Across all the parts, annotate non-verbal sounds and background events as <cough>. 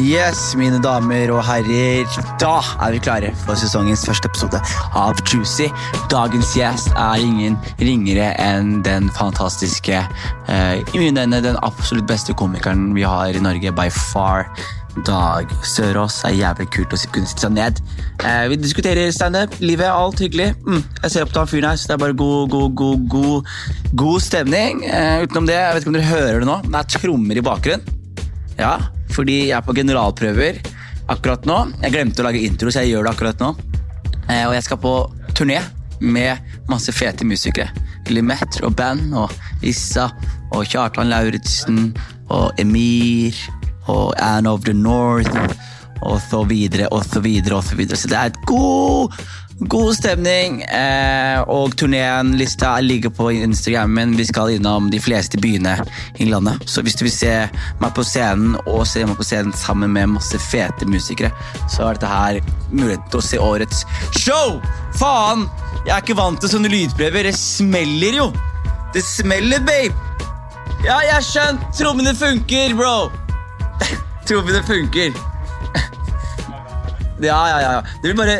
Yes, mine damer og herrer. Da er vi klare for sesongens første episode av Juicy. Dagens gjest er ingen ringere enn den fantastiske, eh, i mine øyne den absolutt beste komikeren vi har i Norge by far. Dag Sørås Det er jævlig kult å kunne sitte seg ned. Eh, vi diskuterer standup, livet, alt hyggelig. Mm, jeg ser opp til han fyren her, så det er bare god, god, god, god, god stemning. Eh, utenom det, jeg vet ikke om dere hører det nå, men det er trommer i bakgrunnen. Ja, fordi jeg er på generalprøver akkurat nå. Jeg glemte å lage intro, så jeg gjør det akkurat nå. Eh, og jeg skal på turné med masse fete musikere. Limet og band og Issa og Kjartan Lauritzen og Emir og Anne of the North og så videre og så videre og så videre. Så det er et god God stemning, eh, og turnélista ligger på Instagrammen. Vi skal innom de fleste byene i landet. Så hvis du vil se meg på scenen, og se meg på scenen sammen med masse fete musikere, så er dette her muligheten til å se årets show! Faen! Jeg er ikke vant til sånne lydprøver. Det smeller jo! Det smeller, babe! Ja, jeg har skjønt! Trommene funker, bro! <laughs> Trommene funker. <laughs> Ja, ja, ja. Det blir bare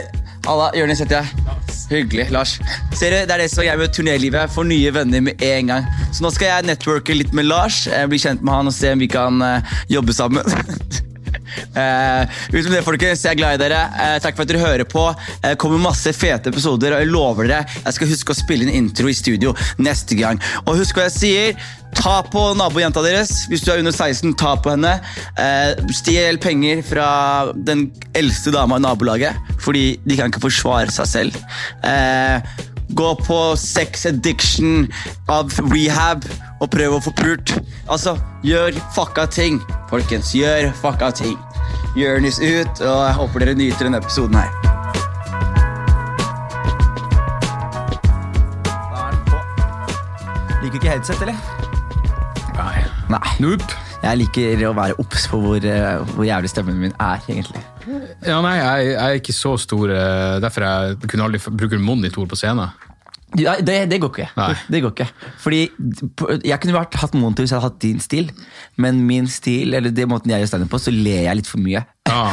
Alla, Jonis heter jeg. Hyggelig, Lars. Ser du, Det er det som er med turnélivet. Jeg får nye venner med en gang. Så nå skal jeg networke litt med Lars, eh, bli kjent med han og se om vi kan uh, jobbe sammen. <laughs> Uh, utenom det, folkens, jeg er glad i dere. Uh, takk for at dere hører på. Det uh, kommer masse fete episoder, og jeg lover dere jeg skal huske å spille inn intro i studio neste gang. Og husk hva jeg sier. Ta på nabojenta deres. Hvis du er under 16, ta på henne. Stjel penger fra den eldste dama i nabolaget, fordi de kan ikke forsvare seg selv. Gå på sex addiction av rehab og prøv å få pult. Altså, gjør fucka ting, folkens. Gjør fucka ting. Jonis ut, og jeg håper dere nyter denne episoden her. Liker ikke headset, eller? Nei. Nei. Nope. Jeg liker å være obs på hvor, eh, hvor, jævlig stemmen min er, egentlig. Ja, nei, jeg, jeg er ikke så stor, eh, derfor jeg kunne aldri bruke monitor på scenen. Ja, det, det, går ikke. Nei. det går ikke. Fordi Jeg kunne vært, hatt monitor hvis jeg hadde hatt din stil, men min stil, eller det måten jeg gjør standup på, så ler jeg litt for mye. Ja,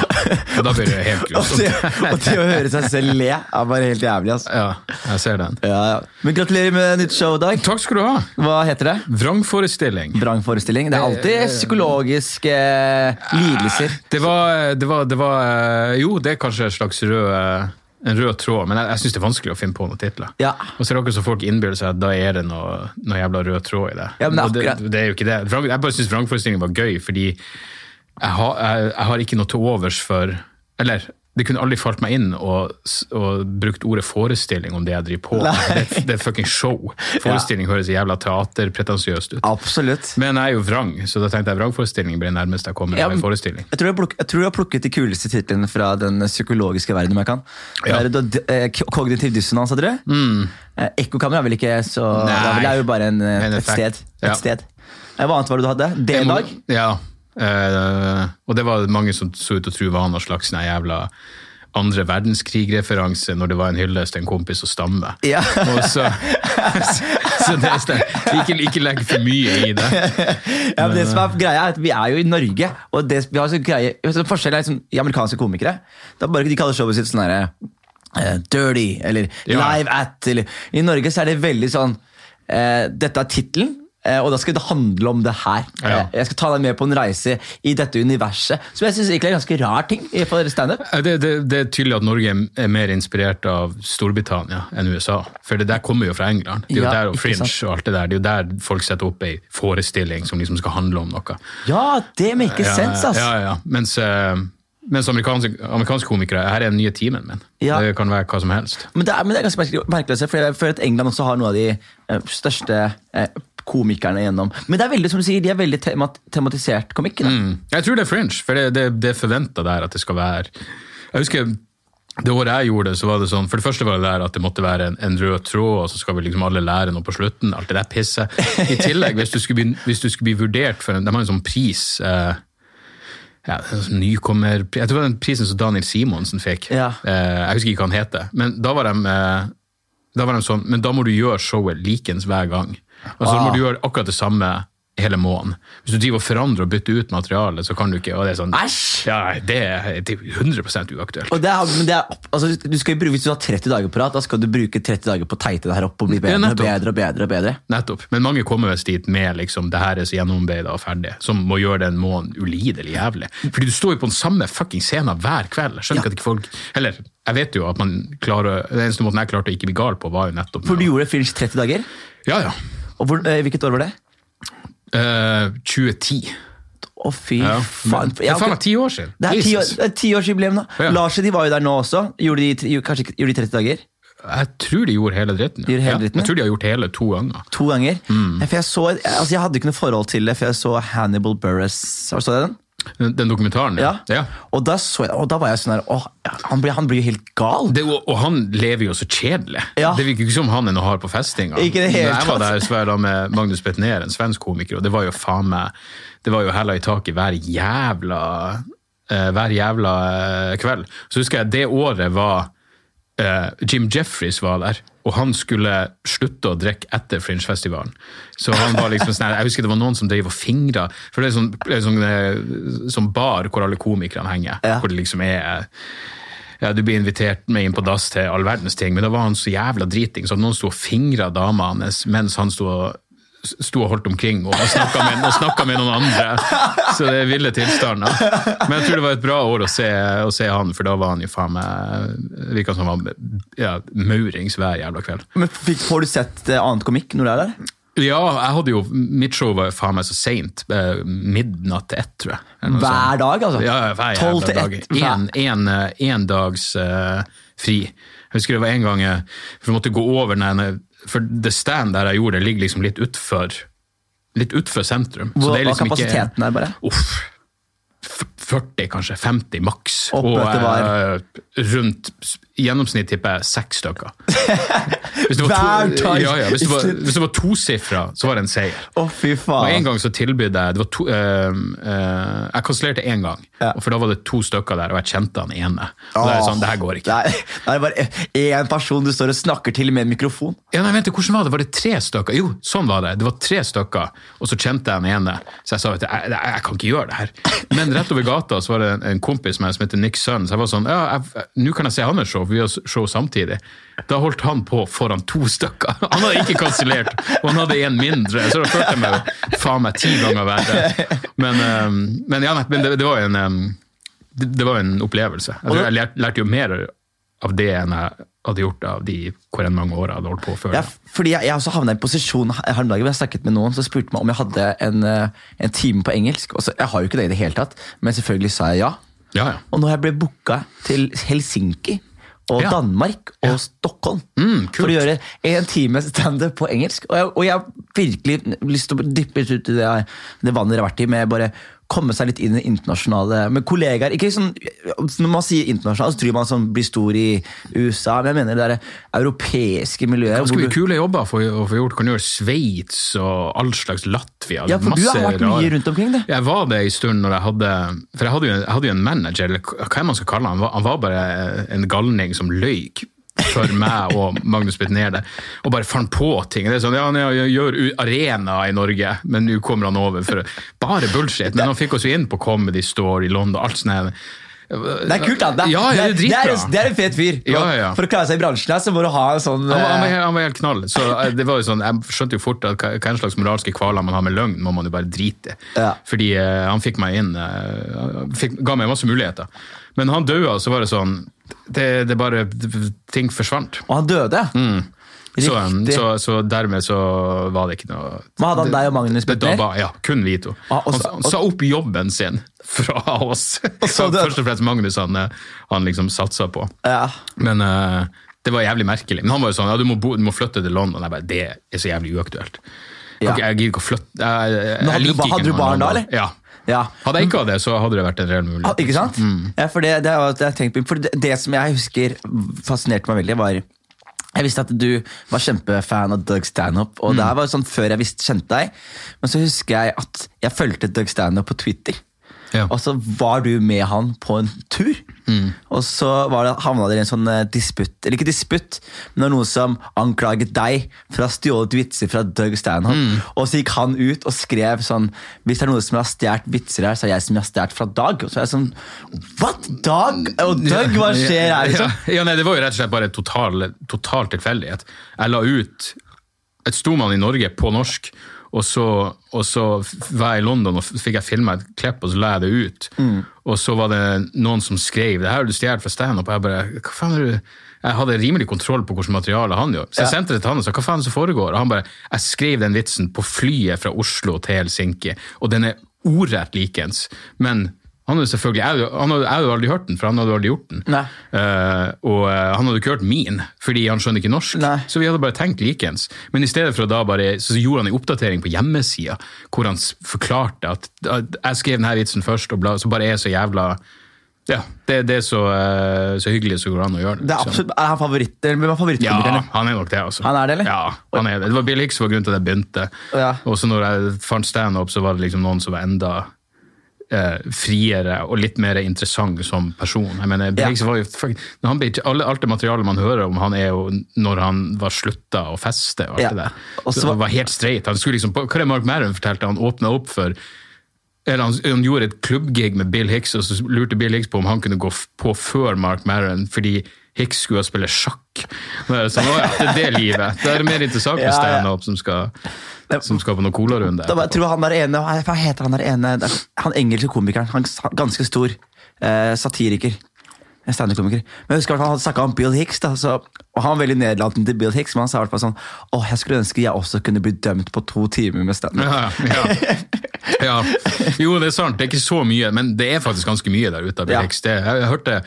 og da blir det helt <laughs> grusomt. og til å høre seg selv le er bare helt jævlig. Altså. Ja, jeg ser den. Ja, ja. Men Gratulerer med nytt show, Dag. Takk skal du ha. Hva heter det? Vrangforestilling. Vrangforestilling. Det er alltid psykologiske lidelser. Det var, det var, det var Jo, det er kanskje en slags rød en rød tråd, men jeg, jeg syns det er vanskelig å finne på noen titler. Ja. Og så er det akkurat så folk innbiller seg at da er det noe, noe jævla rød tråd i det. Ja, men det, det, det, er jo ikke det. Jeg bare syns vrangforestillingen var gøy, fordi jeg har, jeg, jeg har ikke noe til overs for Eller det kunne aldri falt meg inn og brukt ordet forestilling om det jeg driver på med. Det, det, er fucking show. <laughs> Forestilling ja. høres jævla teaterpretensiøst ut. Absolutt. Men jeg er jo vrang, så da tenkte jeg vrangforestilling ble nærmest jeg kommer ja, en forestilling. Jeg tror jeg, jeg tror jeg, har plukket de kuleste titlene fra den psykologiske verden om jeg kan. Ja. Det eh, kognitiv dissonans, hadde du? Mm. Eh, ekkokammer er vel ikke så Nei. Det er jo bare en, et sted. Et sted. Hva annet var det du hadde? D-dag? Ja. Uh, og det var mange som så ut til å tro var noe slags nei, jævla andre verdenskrig-referanse når det var en hyllest til en kompis å stamme. Ja. Og så, så det, ikke, ikke legg for mye i det. Ja, men det som er greia er at Vi er jo i Norge, og det, vi har så greie, så forskjell er liksom, i amerikanske komikere. Da bare De kaller showet sitt sånn herre uh, Dirty eller ja. Live at. Eller, I Norge så er det veldig sånn uh, Dette er tittelen. Eh, og da skal det handle om det her. Ja. Eh, jeg skal ta deg med på en reise i dette universet, som jeg synes er en ganske rar ting for standup. Eh, det, det, det, er tydelig at Norge er mer inspirert av Storbritannia enn USA. For det der kommer jo fra England. Det er jo ja, der og Fringe og alt det der. Det er jo der folk setter opp ei forestilling som liksom skal handle om noe. Ja, det maker ja, sense, ass. Ja, ja. Mens... Mens amerikanske, amerikanske, komikere her er den nye timen min. Ja. Det kan være hva som helst. Men det er, men det er ganske merkelig, for jeg føler at England også har noe av de største komikerne gjennom. Men det er veldig som du sier, de er veldig temat tematisert komikk. Mm. Jeg tror det er fringe, for det, det, det er forventa der at det skal være Jeg husker det året jeg gjorde det, så var det sånn, for det første var det der at det måtte være en, en rød tråd, og så skal vi liksom alle lære noe på slutten. Alt det der pisset. I tillegg, hvis du skulle bli, hvis du skulle bli vurdert for en, De har en sånn pris eh, ja, sånn nykommer, Jeg tror det var den prisen som Daniel Simonsen fikk. Ja. Eh, jeg husker ikke hva han heter. Men da var, de, eh, da var de sånn Men da må du gjøre showet likens hver gang. Altså, ah. må du gjøre akkurat det samme hele måneden. Hvis du driver og forandrer og bytter ut materialet, så kan du ikke og det er sånn, Æsj! Ja, det er, det er 100 uaktuelt. Og det er, men det er, altså, du skal jo bruke, Hvis du har 30 dager på rad, da skal du bruke 30 dager på å teite det her opp og bli bedre Ja, og bedre og bedre. og bedre. Nettopp. Men mange kommer visst dit med liksom, det her er så gjennomarbeida og ferdig, som må gjøre den måneden ulidelig jævlig. Fordi du står jo på den samme fucking scenen hver kveld. Jeg skjønner ikke at ikke folk Eller, jeg vet jo at man klarer Den eneste måten jeg klarte å ikke bli gal på, var jo nettopp For du gjorde det Fringe 30 dager. Ja, ja. Og hvor, eh, Hvilket år var det? Uh, 2010. Å, fy Ja. faen. Det er faen meg ti år siden. Det er ti år- det er tiårsjubileum, da. Ja. Lars de var jo der nå også. Gjorde de, kanskje gjorde de 30 dager? Jeg tror de gjorde hele dritten. De gjorde hele dritten, ja. Jeg tror de har gjort hele to ganger. To ganger. Mm. For jeg, så, altså jeg hadde ikke noe forhold til det, for jeg så Hannibal Buress. Har du den? Den, dokumentaren, Ja. ja. Og, da så jeg, og da var jeg sånn her åh, han, blir, han blir jo helt gal. Det, og, og han lever jo så kjedelig. Ja. Det virker ikke som han er noe hard på festinga. Ikke det hele jeg var der så da med Magnus Betnér, en svensk komiker, og det var jo faen meg Det var jo hella i taket hver jævla eh, hver jævla eh, kveld. Så husker jeg det året var eh, Jim Jeffries var der, og han skulle slutte å drikke etter Fringe-festivalen. Så han var liksom sånn, Jeg husker det var noen som drev og fingra, for det er sånn, det er sånn, eh, sånn bar hvor alle komikerne henger. Ja. Hvor det liksom er ja, Du blir invitert med inn på dass til all verdens ting, men da var han så jævla driting, så noen sto og fingra dama hans mens han sto og sto og holdt omkring og snakka med, med noen andre. Så det er ville tilstander. Men jeg tror det var et bra år å se, å se han, for da var han jo faen meg Virka som han var ja, maurings hver jævla kveld. Men Får du sett eh, annet komikk når du er der? Ja, jeg hadde jo Mitt show var jo faen meg så seint. eh, Midnatt til ett, tror jeg. Hver dag, altså? Ja, hver jævla til dag. ett, En, en, eh, en dags uh, fri. Jeg husker det var en gang jeg måtte gå over den For det stand der jeg gjorde, det ligger liksom litt utfor Litt utfor sentrum. Så det er var kapasiteten ikke der, bare? Uff. F- 40, kanskje. 50 maks. Og eh, rundt gjennomsnitt tipper jeg seks stykker. <laughs> Hvis det var to, ja, ja, hvis det var, hvis det var tosifra, så var det en seier. Å, fy Og faen. en gang så tilbød jeg det var to, eh, eh, Jeg kansellerte én gang, Ja. for da var det to stykker der, og jeg kjente han ene. Og er det sånn, det her går ikke. Er, det er bare én person du står og snakker til med en mikrofon. Ja, nei, vent, hvordan var det? Var det tre stykker? Jo, sånn var det. Det var tre stykker, og så kjente jeg han ene. Så jeg sa at jeg, jeg, jeg kan ikke gjøre det her. Men rett over gata så var det en, en kompis med som heter Nick Sun. så jeg var sånn Ja, nå kan jeg se hans show, vi har show samtidig. Da holdt han på foran to stykker. <laughs> Han hadde ikke kansellert, og han hadde en mindre. Så da følte jeg meg faen meg ti ganger verre. Men, um, men, ja, men det, det var en um, det, det var en opplevelse. Jeg, jeg lærte, lærte jo mer av det enn jeg hadde gjort av de hvor enn mange år jeg hadde holdt på før. Ja, fordi jeg, jeg også havna i en posisjon her om dagen hvor jeg snakket med noen som spurte meg om jeg hadde en, eh, en time på engelsk. Så, jeg har jo ikke det i det hele tatt, men selvfølgelig sa jeg ja. Ja, ja. Og når jeg blitt booka til Helsinki og Ja. Danmark og Stockholm Mm, for å gjøre en time standup på engelsk. Og jeg, og jeg har virkelig lyst til å dyppe ut i det, det vannet dere har vært i, med bare komme seg litt inn i det internasjonale med kollegaer. Ikke sånn, når man sier internasjonal, så tror man sånn blir stor i USA, men jeg mener det der europeiske miljøet. Ganske mye kule jobber for å få gjort. Kan gjøre Sveits og all slags Latvia. Ja, for du har masse vært mye rundt omkring det. Jeg var det en stund når jeg hadde For jeg hadde jo, jeg hadde jo en manager, eller hva man skal kalle han? Han var bare en galning som løy for meg og Magnus Bitnerde, og bare fant på ting. Det er sånn, ja, han gjør arena i Norge, men nå kommer han over for bare bullshit. Men han fikk oss jo inn på Comedy Store i London, alt sånt. Det er kult, da. Det, Ja, det er det, er, det er en fet fyr. Ja, ja. For å klare seg i bransjen her, så må du ha en sånn Han var, han, var, eh, han var helt knall. Så eh, det var jo sånn, Jeg skjønte jo fort at hva slags moralske kvaler man har med løgn, må man jo bare drite i. Ja. Fordi eh, han fikk meg inn fikk, Ga meg masse muligheter. Men han daua, så var det sånn det, det bare Ting forsvant. Og han døde. Mm. Så, så, så dermed så var det ikke noe Men hadde han deg og Magnus blitt med? Ja, kun vi to. Ah, også, Han, han sa opp jobben sin fra oss. <laughs> så <laughs> Først og fremst Magnus han, eh, han liksom satsa på. Ja. Men uh, det var jævlig merkelig. Men han var jo sånn, ja, du må, bo, du må flytte til London. Jeg bare, det er så jævlig uaktuelt. Ja. Jeg gidder ikke å flytte. Jeg, jeg, hadde du ikke hadde du barn da, eller? Ja. Ja. Hadde jeg ikke hatt det, så hadde det vært en reell Ah, mulighet. Ikke sant? Mm. Ja, for det, det, på. For det, det som jeg husker fascinerte meg veldig, var jeg visste at du var kjempefan av Doug Stanhope, og det var sånn før jeg visste, kjente deg. Men så husker jeg at jeg fulgte Doug Stanhope på Twitter. Ja. og så var du med han på en tur. Og så var det, havna dere i en sånn eh, disputt, eller ikke disputt, men det var noen som anklaget deg for å ha stjålet vitser fra Doug Stanhope. Og så gikk han ut og skrev sånn Hvis det er noen som har stjålet vitser her, så er jeg som har stjålet fra Dag. Og så er jeg sånn What? Dag? Og Doug, hva skjer her? Liksom? Ja, ja, nei, Det var jo rett og slett bare total, total tilfeldighet. Jeg la ut et stormann i Norge på norsk, og så, og så var jeg i London og fikk jeg filma et klipp, og så la jeg det ut. Og så var det noen som skrev det her har du stjålet fra standup. Jeg bare hva faen er du? Jeg hadde rimelig kontroll på hvilket materiale han gjorde. Så jeg sendte det til han og sa hva faen som foregår? Og han bare jeg skrev den vitsen på flyet fra Oslo til Helsinki, og den er ordrett likens. Men han hadde selvfølgelig, jeg, han hadde, jeg hadde aldri hørt den, for han hadde aldri gjort den. Eh, og uh, han hadde ikke hørt min, fordi han skjønner ikke norsk. Nei. Så vi hadde bare tenkt likens. Men i stedet for å da bare, så gjorde han en oppdatering på hjemmesida, hvor han forklarte at, at jeg skrev denne vitsen først, og bla, så bare er så jævla Ja, det, det er så, uh, så hyggelig så går an å gjøre det. Det er absolutt, er han favoritt, eller er ja, han er nok det, altså. Han er det, eller? Ja, han er det. Det var Bill Hicks som var grunnen til at jeg begynte. Ja. Og så når jeg fant standup, så var det liksom noen som var enda eh, friere og litt mer interessant som person. Jeg mener, Briggs Ja. Var jo, ble, Alt det materialet man hører om han er jo når han var slutta å feste. og alt Ja. det der. Også, så- Så han var helt straight. Han skulle liksom, hva er det Mark Maron fortalte? Han åpna opp for eller han, han gjorde et klubbgig med Bill Hicks, og så lurte Bill Hicks på om han kunne gå på før Mark Maron, fordi Hicks skulle spille sjakk. Nå er det det livet. Det er mer interessant med Ja, ja. standup som, skal- som skal på noen colarunde. Jeg tror han der ene, hva heter han der ene, er han engelske komikeren, han ganske stor eh, satiriker. Standup-komiker. Men jeg husker Han snakka om Bill Hicks, da, så, og han var veldig nedlatende til Bill Hicks. Men han sa i hvert fall sånn Åh, jeg skulle ønske jeg også kunne bli dømt på to timer med standup. Ja, ja. ja. Jo, det er sant. Det er ikke så mye, men det er faktisk ganske mye der ute. av Bill Ja. Hicks. Det, jeg, jeg hørte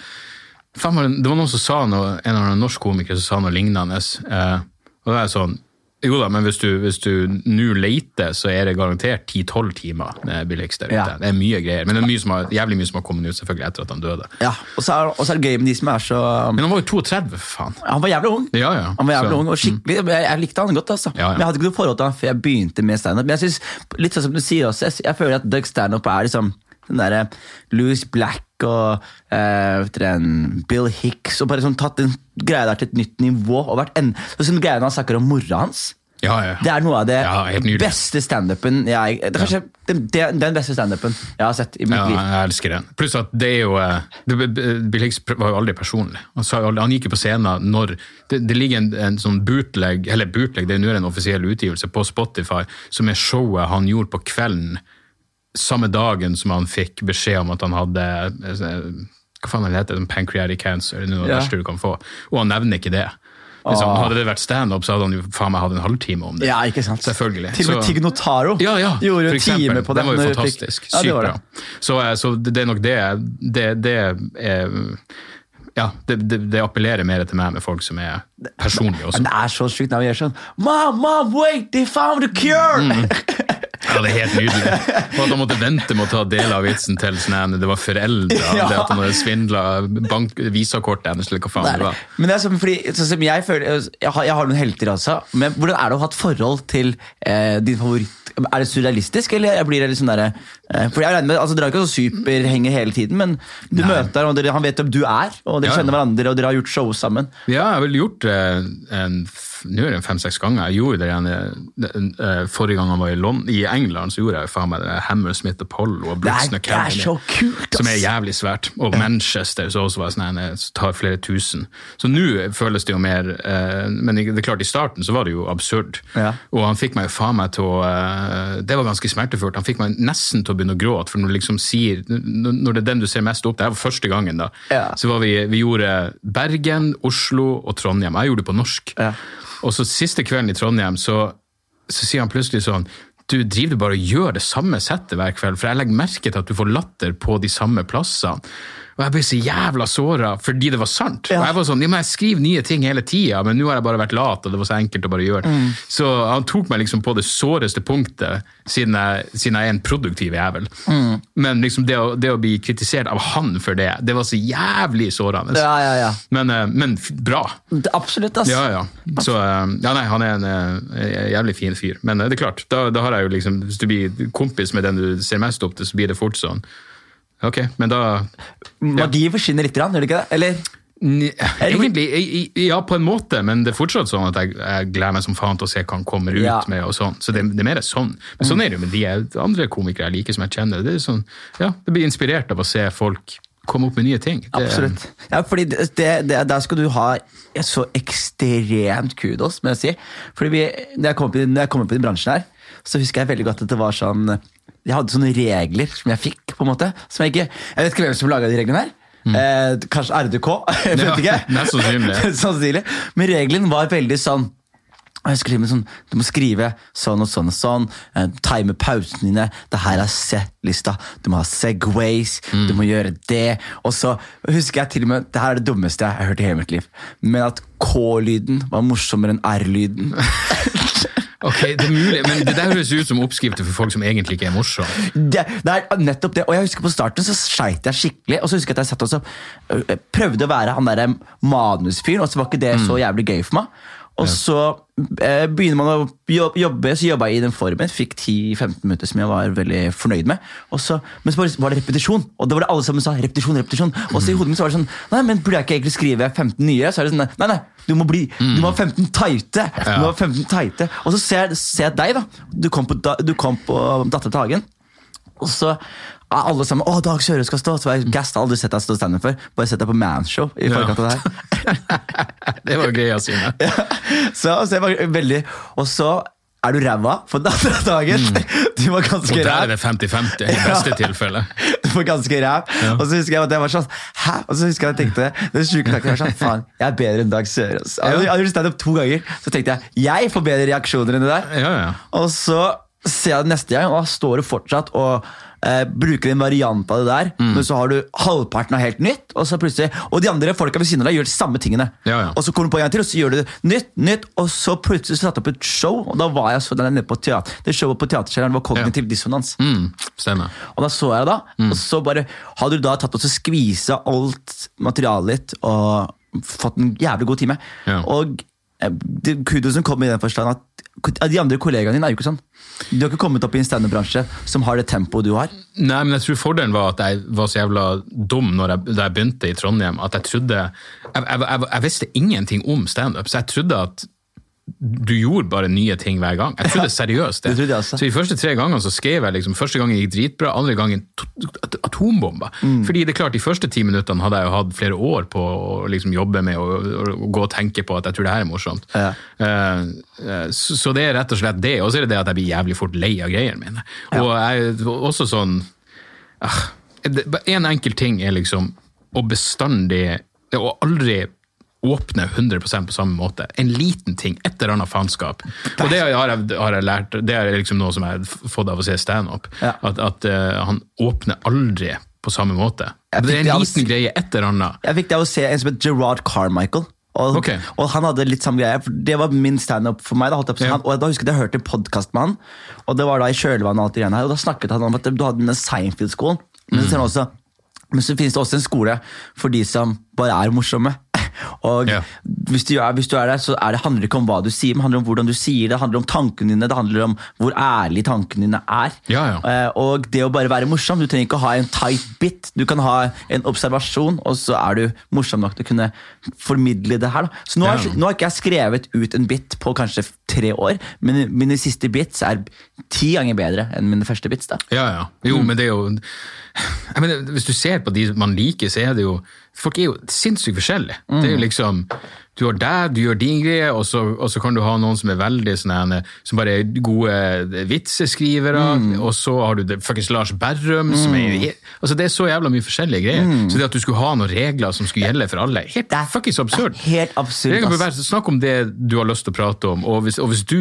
det, det var noen som sa noe, en av de norske komikere som sa noe lignende. Eh, og da er sånn Jo da, men hvis du nå leter, så er det garantert 10-12 timer med Bill Hicks der ute. Ja. Det er mye greier. Men det er mye som har, jævlig mye som har kommet ut selvfølgelig etter at han døde. Ja, og så, er, er det gøy med de som er så Men han var jo 32, for faen. Han var jævlig ung. Ja, ja. Han var jævlig Så- ung, og skikkelig, jeg, jeg likte han godt. altså. Men Jeg hadde ikke noe forhold til han før jeg begynte med standup. Men jeg synes, litt sånn som du sier også, jeg, jeg føler at Doug Standup er liksom den derre Louis Black og eh, vet en Bill Hicks, og bare sånn tatt den greia der til et nytt nivå. og vært en, så sånn greiene han snakker om mora hans. Ja, ja. Det er noe av det Ja, beste standupen jeg Det er kanskje den, den, den beste standupen jeg har sett i mitt Ja, liv. jeg elsker den. Pluss at det er jo eh, det, Bill Hicks var jo aldri personlig. Han, sa han gikk jo på scenen når Det, det ligger en, en sånn bootleg, eller bootleg, det er nå en offisiell utgivelse, på Spotify, som er showet han gjorde på kvelden samme dagen som han fikk beskjed om at han hadde eh, hva faen han heter, pancreatic cancer, det er noe av det verste du kan få. Og han nevner ikke det. Liksom, hadde det vært standup, så hadde han jo faen meg hatt en halvtime om det. Ja, ikke sant? Selvfølgelig. Til og med Tig Notaro ja, ja, gjorde jo time på det. Den var jo fantastisk. Ja, Sykt var bra. Så, eh, så det er nok det Det, det er Ja, det, det, det appellerer mer til meg med folk som er personlige også. Men det er så sjukt gjør sånn Mom, mom, wait, they found a cure! Mm. <laughs> Ja, det er helt nydelig. Og at han måtte vente med å ta deler av vitsen til sånn, det var foreldre, <laughs> Ja. det at han hadde svindla visakortet hennes, eller hva faen Det det var. Men det er sånn, fordi, sånn som jeg føler Jeg har, jeg har noen helter altså. men hvordan er det å ha et forhold til eh, din favoritt? Er det surrealistisk, eller blir det litt sånn derre eh, For jeg regner med, altså Dere er ikke så superhenger hele tiden, men du Nei. møter og dere, han vet hvem du er, og dere Ja, kjenner hverandre, og dere har gjort show sammen. Ja, jeg har vel gjort eh, en, nå er det fem-seks ganger. Jeg gjorde det igjen eh, forrige gang han var i, London, i England, så gjorde jeg faen meg det Hammersmith Apollo og Poll Brooks og kult! Som er jævlig svært. Og Manchester så også var sånn, en, tar flere tusen. Så nå føles det jo mer eh, Men det er klart, i starten så var det jo absurd. Ja. Og han fikk meg jo faen meg til å eh, Det var ganske smertefullt. Han fikk meg nesten til å begynne å gråte. For når du liksom sier når det er den du ser mest opp til, det var første gangen, da, Ja. så var vi, vi gjorde Bergen, Oslo og Trondheim. Jeg gjorde det på norsk. Ja. Og så siste kvelden i Trondheim, så, så sier han plutselig sånn du driver bare og gjør det samme settet hver kveld, for jeg legger merke til at du får latter på de samme plassene. Og jeg ble så jævla såra fordi det var sant. Ja. Og jeg var sånn, ja, men jeg skriver nye ting hele tida, men nå har jeg bare vært lat, og det var så enkelt å bare gjøre. Mm. Så han tok meg liksom på det såreste punktet, siden jeg, siden jeg er en produktiv jævel. Mm. Men liksom det å, det å bli kritisert av han for det, det var så jævlig sårende. Ja, ja, ja. Men, eh, men bra. Absolutt, ass. Ja, ja. Så, eh, ja, nei, han er en eh, jævlig fin fyr. Men det er klart, da, da har jeg jo liksom, hvis du blir kompis med den du ser mest opp til, så blir det fort sånn Ok, men da Magi forsvinner litt, gjør det ikke det? Eller? Egentlig, ja, på en måte, men det er fortsatt sånn at jeg, jeg gleder meg som faen til å se hva han kommer ut Ja. med. og sånn. Så det, det er mer sånn. Men sånn er det jo med de andre komikere jeg liker som jeg kjenner. Det er sånn, ja, det blir inspirert av å se folk komme opp med nye ting. Det, Absolutt. Ja, fordi det, det, det, Der skal du ha så ekstremt kudos, må jeg si. Fordi vi, når jeg kom opp i, når jeg kom opp i den bransjen her, så husker jeg veldig godt at det var sånn Jeg hadde sånne regler som jeg fikk, på en måte. Som jeg ikke Jeg vet ikke hvem som laga de reglene her. Eh, kanskje RDK? <laughs> Jeg vet Ja, ikke. <laughs> mest sannsynlig. <laughs> Sannsynlig. Men regelen var veldig sånn jeg skriver sånn, Du må skrive sånn og sånn og sånn. eh, time pausene dine. Det her er set-lista. Du må ha Segways. Du må gjøre det. Og så husker jeg til og med Det her er det dummeste jeg har hørt i hele mitt liv. Men at K-lyden var morsommere enn R-lyden. Ok, det er mulig, men det der høres ut som oppskrifter for folk som egentlig ikke er morsomme. Det, det er nettopp det. Og jeg husker På starten så sleit jeg skikkelig. Og så husker jeg at jeg satt og øh, prøvde å være han der manusfyren, og så var ikke det så jævlig gøy for meg. Og så eh, begynner man å jobbe, så jobba jeg i den formen. Fikk 10-15 minutter som jeg var veldig fornøyd med. Så, men så var det repetisjon, og det var det alle sammen sa. repetisjon, repetisjon. Og så i hodet mitt så var det sånn Nei, men burde jeg ikke egentlig skrive 15 nye? Så er det sånn, nei, nei, du må, bli, du må ha 15 tighte. Du må ha 15 tighte. Og så ser, ser jeg deg, da. Du kom på, da, du kom på Datter til Hagen. Og så alle sammen Å, Dag Søre skal stå! Så var jeg gassed, aldri sett deg stå standup før. Bare sett deg på manshow i forkant av det her. <laughs> Det var greia <laughs> Ja. Så, så jeg var veldig Og så er du ræva for den andre dagen? Mm. <laughs> Du var Og ganske der er det 50-50 i beste tilfelle. Du var ganske ræv. Og så husker jeg at jeg var sånn Hæ? Og så husker jeg at jeg tenkte Det sjuke tanken var sånn Faen, jeg er bedre enn Dag Sørås. Jeg hadde- jeg hadde gjort standup to ganger. Så tenkte jeg jeg får bedre reaksjoner enn det der. Ja, ja. Og så ser jeg det neste gang, og da står du fortsatt og eh, bruker en variant av det der, Mm. men så har du halvparten av helt nytt, og så plutselig Og de andre folka ved siden av deg gjør de samme tingene. Ja, ja. Og så kommer du på en gang til, og så gjør du nytt, nytt, og så plutselig så satte jeg opp et show, og da var jeg så der nede på teater, det showet på Teaterkjelleren var kognitiv dissonans. Mm, stemmer. Og da så jeg det, da, og så bare hadde du da tatt og skvisa alt materialet ditt og fått en jævlig god time. Ja. Og kudosen kommer i den forstand at de andre kollegaene dine er jo ikke sånn. Du har ikke kommet opp i en standup-bransje som har det tempoet du har. Nei, men jeg tror fordelen var at jeg var så jævla dum jeg, da jeg begynte i Trondheim, at jeg trodde Jeg, jeg, jeg, jeg visste ingenting om standup, så jeg trodde at du gjorde bare nye ting hver gang. Jeg trodde seriøst det. Det trodde. Så de første tre gangene så skrev jeg liksom, første gangen gikk dritbra, andre gangen to- atombomba. Mm. Fordi det er klart, de første ti minuttene hadde jeg jo hatt flere år på å liksom jobbe med og, gå og tenke på at jeg tror det her er morsomt. Ja. Eh, så, så det er rett og slett det. Og så er det det at jeg blir jævlig fort lei av greiene mine. Og jeg også sånn uh, En enkel ting er liksom å bestandig og aldri åpne 100% på samme måte. En liten ting, et eller annet faenskap. Og det har jeg, har jeg lært, det er liksom noe som jeg har fått av å se standup. Ja. At, at uh, han åpner aldri på samme måte. Det er en liten greie, et eller annet. Jeg fikk det av å se en som het Gerard Carmichael. Og, okay. og han hadde litt samme greie, det var min standup for meg. Da, på. Ja. han, og da husker jeg jeg hørte en podkast med han, og det var da i kjølvannet og alt det greiene her, og da snakket han om at du hadde denne Seinfeld-skolen. Men, også- men så finnes det også en skole for de som bare er morsomme. Og Ja. hvis, du er, hvis du er der, så er det, handler det ikke om hva du sier, men handler om hvordan du sier det, det handler om tankene dine, det handler om hvor ærlige tankene dine er. Ja, ja. Eh, og det å bare være morsom, du trenger ikke å ha en tight bit, du kan ha en observasjon, og så er du morsom nok til å kunne formidle det her. Da. Så nå har, nå har ikke jeg skrevet ut en bit på kanskje tre år, men mine siste bits er ti ganger bedre enn mine første bits. da. Ja, ja. Jo, men det er jo <sighs> mener, Hvis du ser på de man liker, så er det jo Folk er jo sinnssykt forskjellige. Det er jo liksom Du har deg, du gjør din greie, og så, og så kan du ha noen som er veldig sånne Som bare er gode vitseskrivere, og så har du det fuckings Lars Berrum som er Altså Det er så jævla mye forskjellige greier. Så det at du skulle ha noen regler som skulle gjelde for alle, helt fuckings absurd. Helt absurd. Snakk om det du har lyst til å prate om, og hvis, og hvis du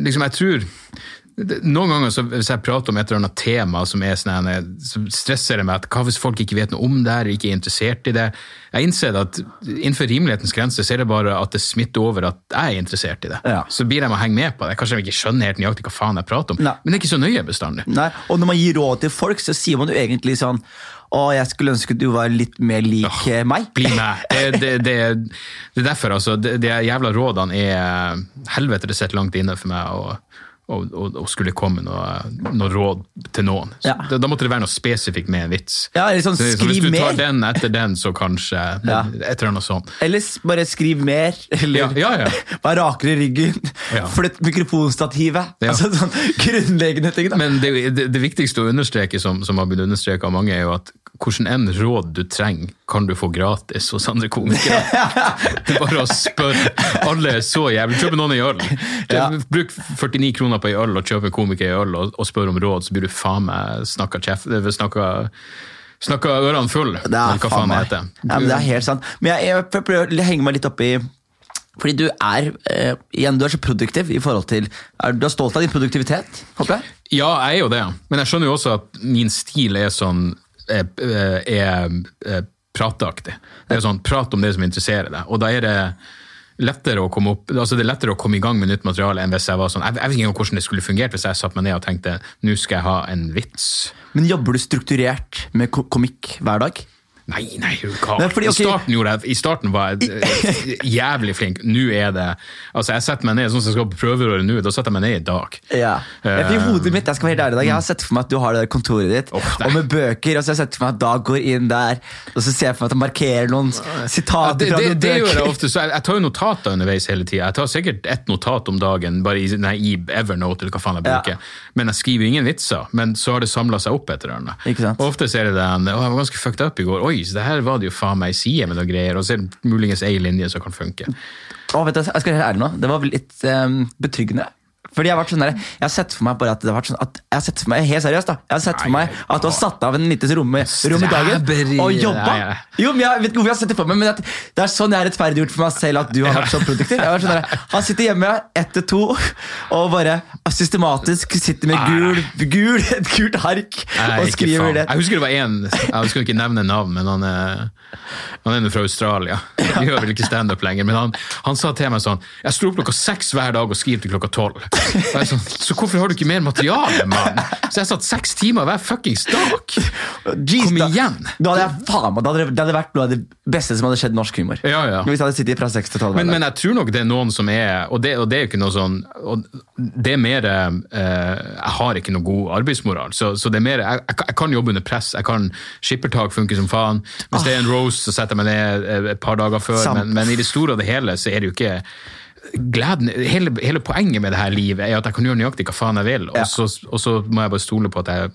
liksom, Jeg tror noen ganger så, hvis jeg prater om et eller annet tema som er sånn, så stresser det meg at hva hvis folk ikke vet noe om det her, ikke er interessert i det. Jeg innser at innenfor rimelighetens grenser så er det bare at det smitter over at jeg er interessert i det. Ja. Så blir de å henge med på det. Kanskje de ikke skjønner helt nøyaktig hva faen jeg prater om, Nei. men det er ikke så nøye bestandig. Nei, og når man gir råd til folk, så sier man jo egentlig sånn Å, jeg skulle ønske du var litt mer lik oh, meg. Bli med. Det, det, det, det er derfor, altså. De, jævla rådene er Helvete, det sitter langt inne for meg å, å, og, og, skulle komme noe, noe råd til noen. Ja. da, da måtte det være noe spesifikt med en vits. Ja, eller sånn, Så, så hvis du tar mer. den etter den, så kanskje <laughs> Ja. et eller annet sånt. Eller bare skriv mer. <laughs> Eller Ja, ja, ja. <laughs> vær rakere i ryggen. Ja. Flytt mikrofonstativet. Ja. Altså sånn grunnleggende ting. da. Men det, det, det viktigste å understreke, som, som har blitt understreka av mange, er jo at hvordan enn råd du trenger, kan du få gratis hos andre komikere. <laughs> det er bare å spørre. Alle er så jævlig. Kjøp noen en øl. Ja. Bruk 49 kroner på en øl og kjøp en komiker en øl og, og spør om råd, så blir du faen meg snakka kjeft. eh, Snakka, snakka ørene full. Det er hva faen meg. heter. Ja, men det er helt sant. Men jeg, jeg prøver å henge meg litt opp i fordi du er eh, igjen, du er så produktiv i forhold til er, Du er stolt av din produktivitet, håper jeg? Ja, jeg er jo det. Men jeg skjønner jo også at min stil er sånn er, er, er prateaktig. Det er sånn, Prat om det som interesserer deg. Og da er det lettere å komme opp, altså det er lettere å komme i gang med nytt materiale enn hvis jeg var sånn Jeg, jeg vet ikke hvordan det skulle fungert hvis jeg satte meg ned og tenkte nå skal jeg ha en vits. Men jobber du strukturert med komikk hver dag? Nei, nei, du gal. Nei, fordi, ok- I, starten gjorde jeg, I starten var jeg eh, jævlig flink. Nå er det Altså, jeg setter meg ned sånn som jeg skal på prøverøret nå, da setter jeg meg ned i dag. Ja. Jeg, I hodet mitt, jeg skal være helt ærlig i dag, jeg har sett for meg at du har det der kontoret ditt, oh, og med bøker, og så har jeg sett for meg at Dag går inn der, og så ser jeg for meg at han markerer noen Ja, sitater det, fra det, noen det gjør jeg ofte, så jeg, jeg tar jo notater underveis hele tida. Jeg tar sikkert ett notat om dagen, bare i, nei, i Evernote eller hva faen jeg Ja. bruker. Men jeg skriver ingen vitser. Men så har det samla seg opp et eller annet. Og ofte ser jeg det den Å, jeg var ganske fucked up i går. Oi, så det her var det jo faen meg ei side med noen greier. Og så er det muligens ei linje som kan funke. Å, vet du, jeg skal være ærlig nå, det var litt um, betryggende. Fordi Jeg har vært sånn der, jeg har sett for meg bare at det har vært sånn at, jeg har sett for meg, Helt seriøst, da. Jeg har sett for meg at du har satt av en liten rom, rom i dagen og jobba. Jo, men jeg vet ikke hvorfor jeg har sett det for meg, men at, det er sånn jeg har rettferdiggjort for meg selv at du har vært så produktiv. Jeg har vært sånn der, Han sitter hjemme ett til to og bare systematisk sitter med gul, gul, et gult ark og skriver det. Jeg husker det var en Jeg skal ikke nevne navn, men han er, han er fra Australia. Vi gjør vel ikke standup lenger, men han, han sa til meg sånn Jeg sto opp klokka seks hver dag og skrev til klokka tolv. Er Sånn, så hvorfor har du ikke mer materiale, mann? Så jeg satt seks timer hver fuckings dag! Kom igjen! Da hadde jeg faen meg, det hadde, det hadde vært noe av det beste som hadde skjedd norsk humor. Ja, ja. Hvis jeg hadde sittet fra 6 til tolv. hver Men, men jeg tror nok det er noen som er Og det, og det er jo ikke noe sånn Det er mer eh, Jeg har ikke noe god arbeidsmoral, så, så det er mer jeg, jeg, kan- jeg kan jobbe under press. Jeg kan Skippertak funker som faen. Hvis det er en Rose, så setter jeg meg ned eh, et par dager før. Men, men i det store og det hele så er det jo ikke Gleden, hele, hele poenget med det her livet er at jeg kan gjøre nøyaktig hva faen jeg vil, og, så, og så må jeg bare stole på at jeg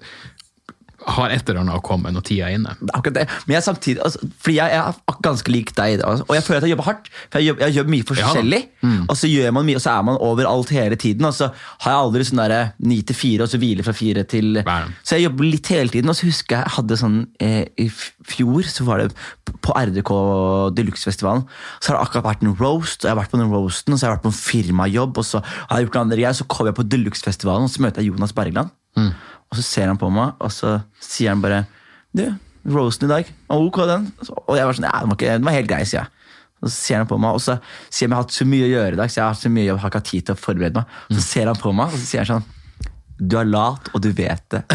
har et eller annet å komme når tida er inne. Akkurat det. Men jeg samtidig, altså, fordi jeg, er ganske lik deg, altså, og jeg føler at jeg jobber hardt. For jeg, jobber, jeg jobber mye Ja mm. forskjellig, og så gjør man mye, og så er man overalt hele tiden. Og så har jeg aldri sånn derre ni til fire, og så hviler fra fire til Nei. Så jeg jobber litt hele tiden. Og så husker jeg jeg hadde sånn eh, I fjor så var det på RDK Deluxe-festivalen. Så har det akkurat vært en roast, og jeg har vært på den roasten, og så har jeg vært på en firmajobb, og så har jeg gjort noe andre greier. Så kommer jeg på Deluxe-festivalen, og så møter jeg Jonas Bergland. Og så ser han på meg, og så sier han bare Du, roasten i dag, var ok den? Og jeg var sånn, ja, den var, ikke, den var helt grei, sier jeg. Og så ser han på meg, og så sier han jeg har hatt så mye å gjøre i dag, så jeg har hatt så mye, jeg har ikke hatt tid til å forberede meg. Så ser han på meg, og så sier han sånn Du er lat, og du vet det. <laughs>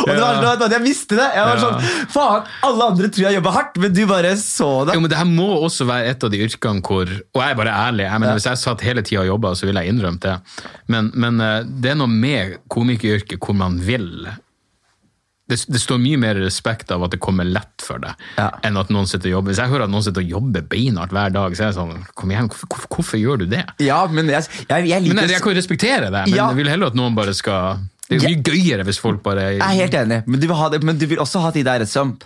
og det var sånn, at Jeg visste det! Jeg var sånn, Faen, alle andre tror jeg jobber hardt, men du bare så det. Jo, men det her må også være et av de yrkene hvor Og jeg er bare ærlig. jeg mener, Hvis jeg satt hele tida og jobba, så ville jeg innrømt det. Men, men eh, det er noe med komikeryrket hvor man vil det, det står mye mer respekt av at det kommer lett for deg, Ja. enn at noen sitter og jobber. Hvis jeg hører at noen sitter og jobber beinhardt hver dag, så er jeg sånn Kom igjen, hvorfor, hvorfor, hvorfor gjør du det? Ja, men jeg, jeg, jeg liker Men jeg, kan jo respektere det, men Ja. jeg vil heller at noen bare skal Det er mye gøyere hvis folk bare Jeg er helt enig, men du vil, det, men du vil også ha de der som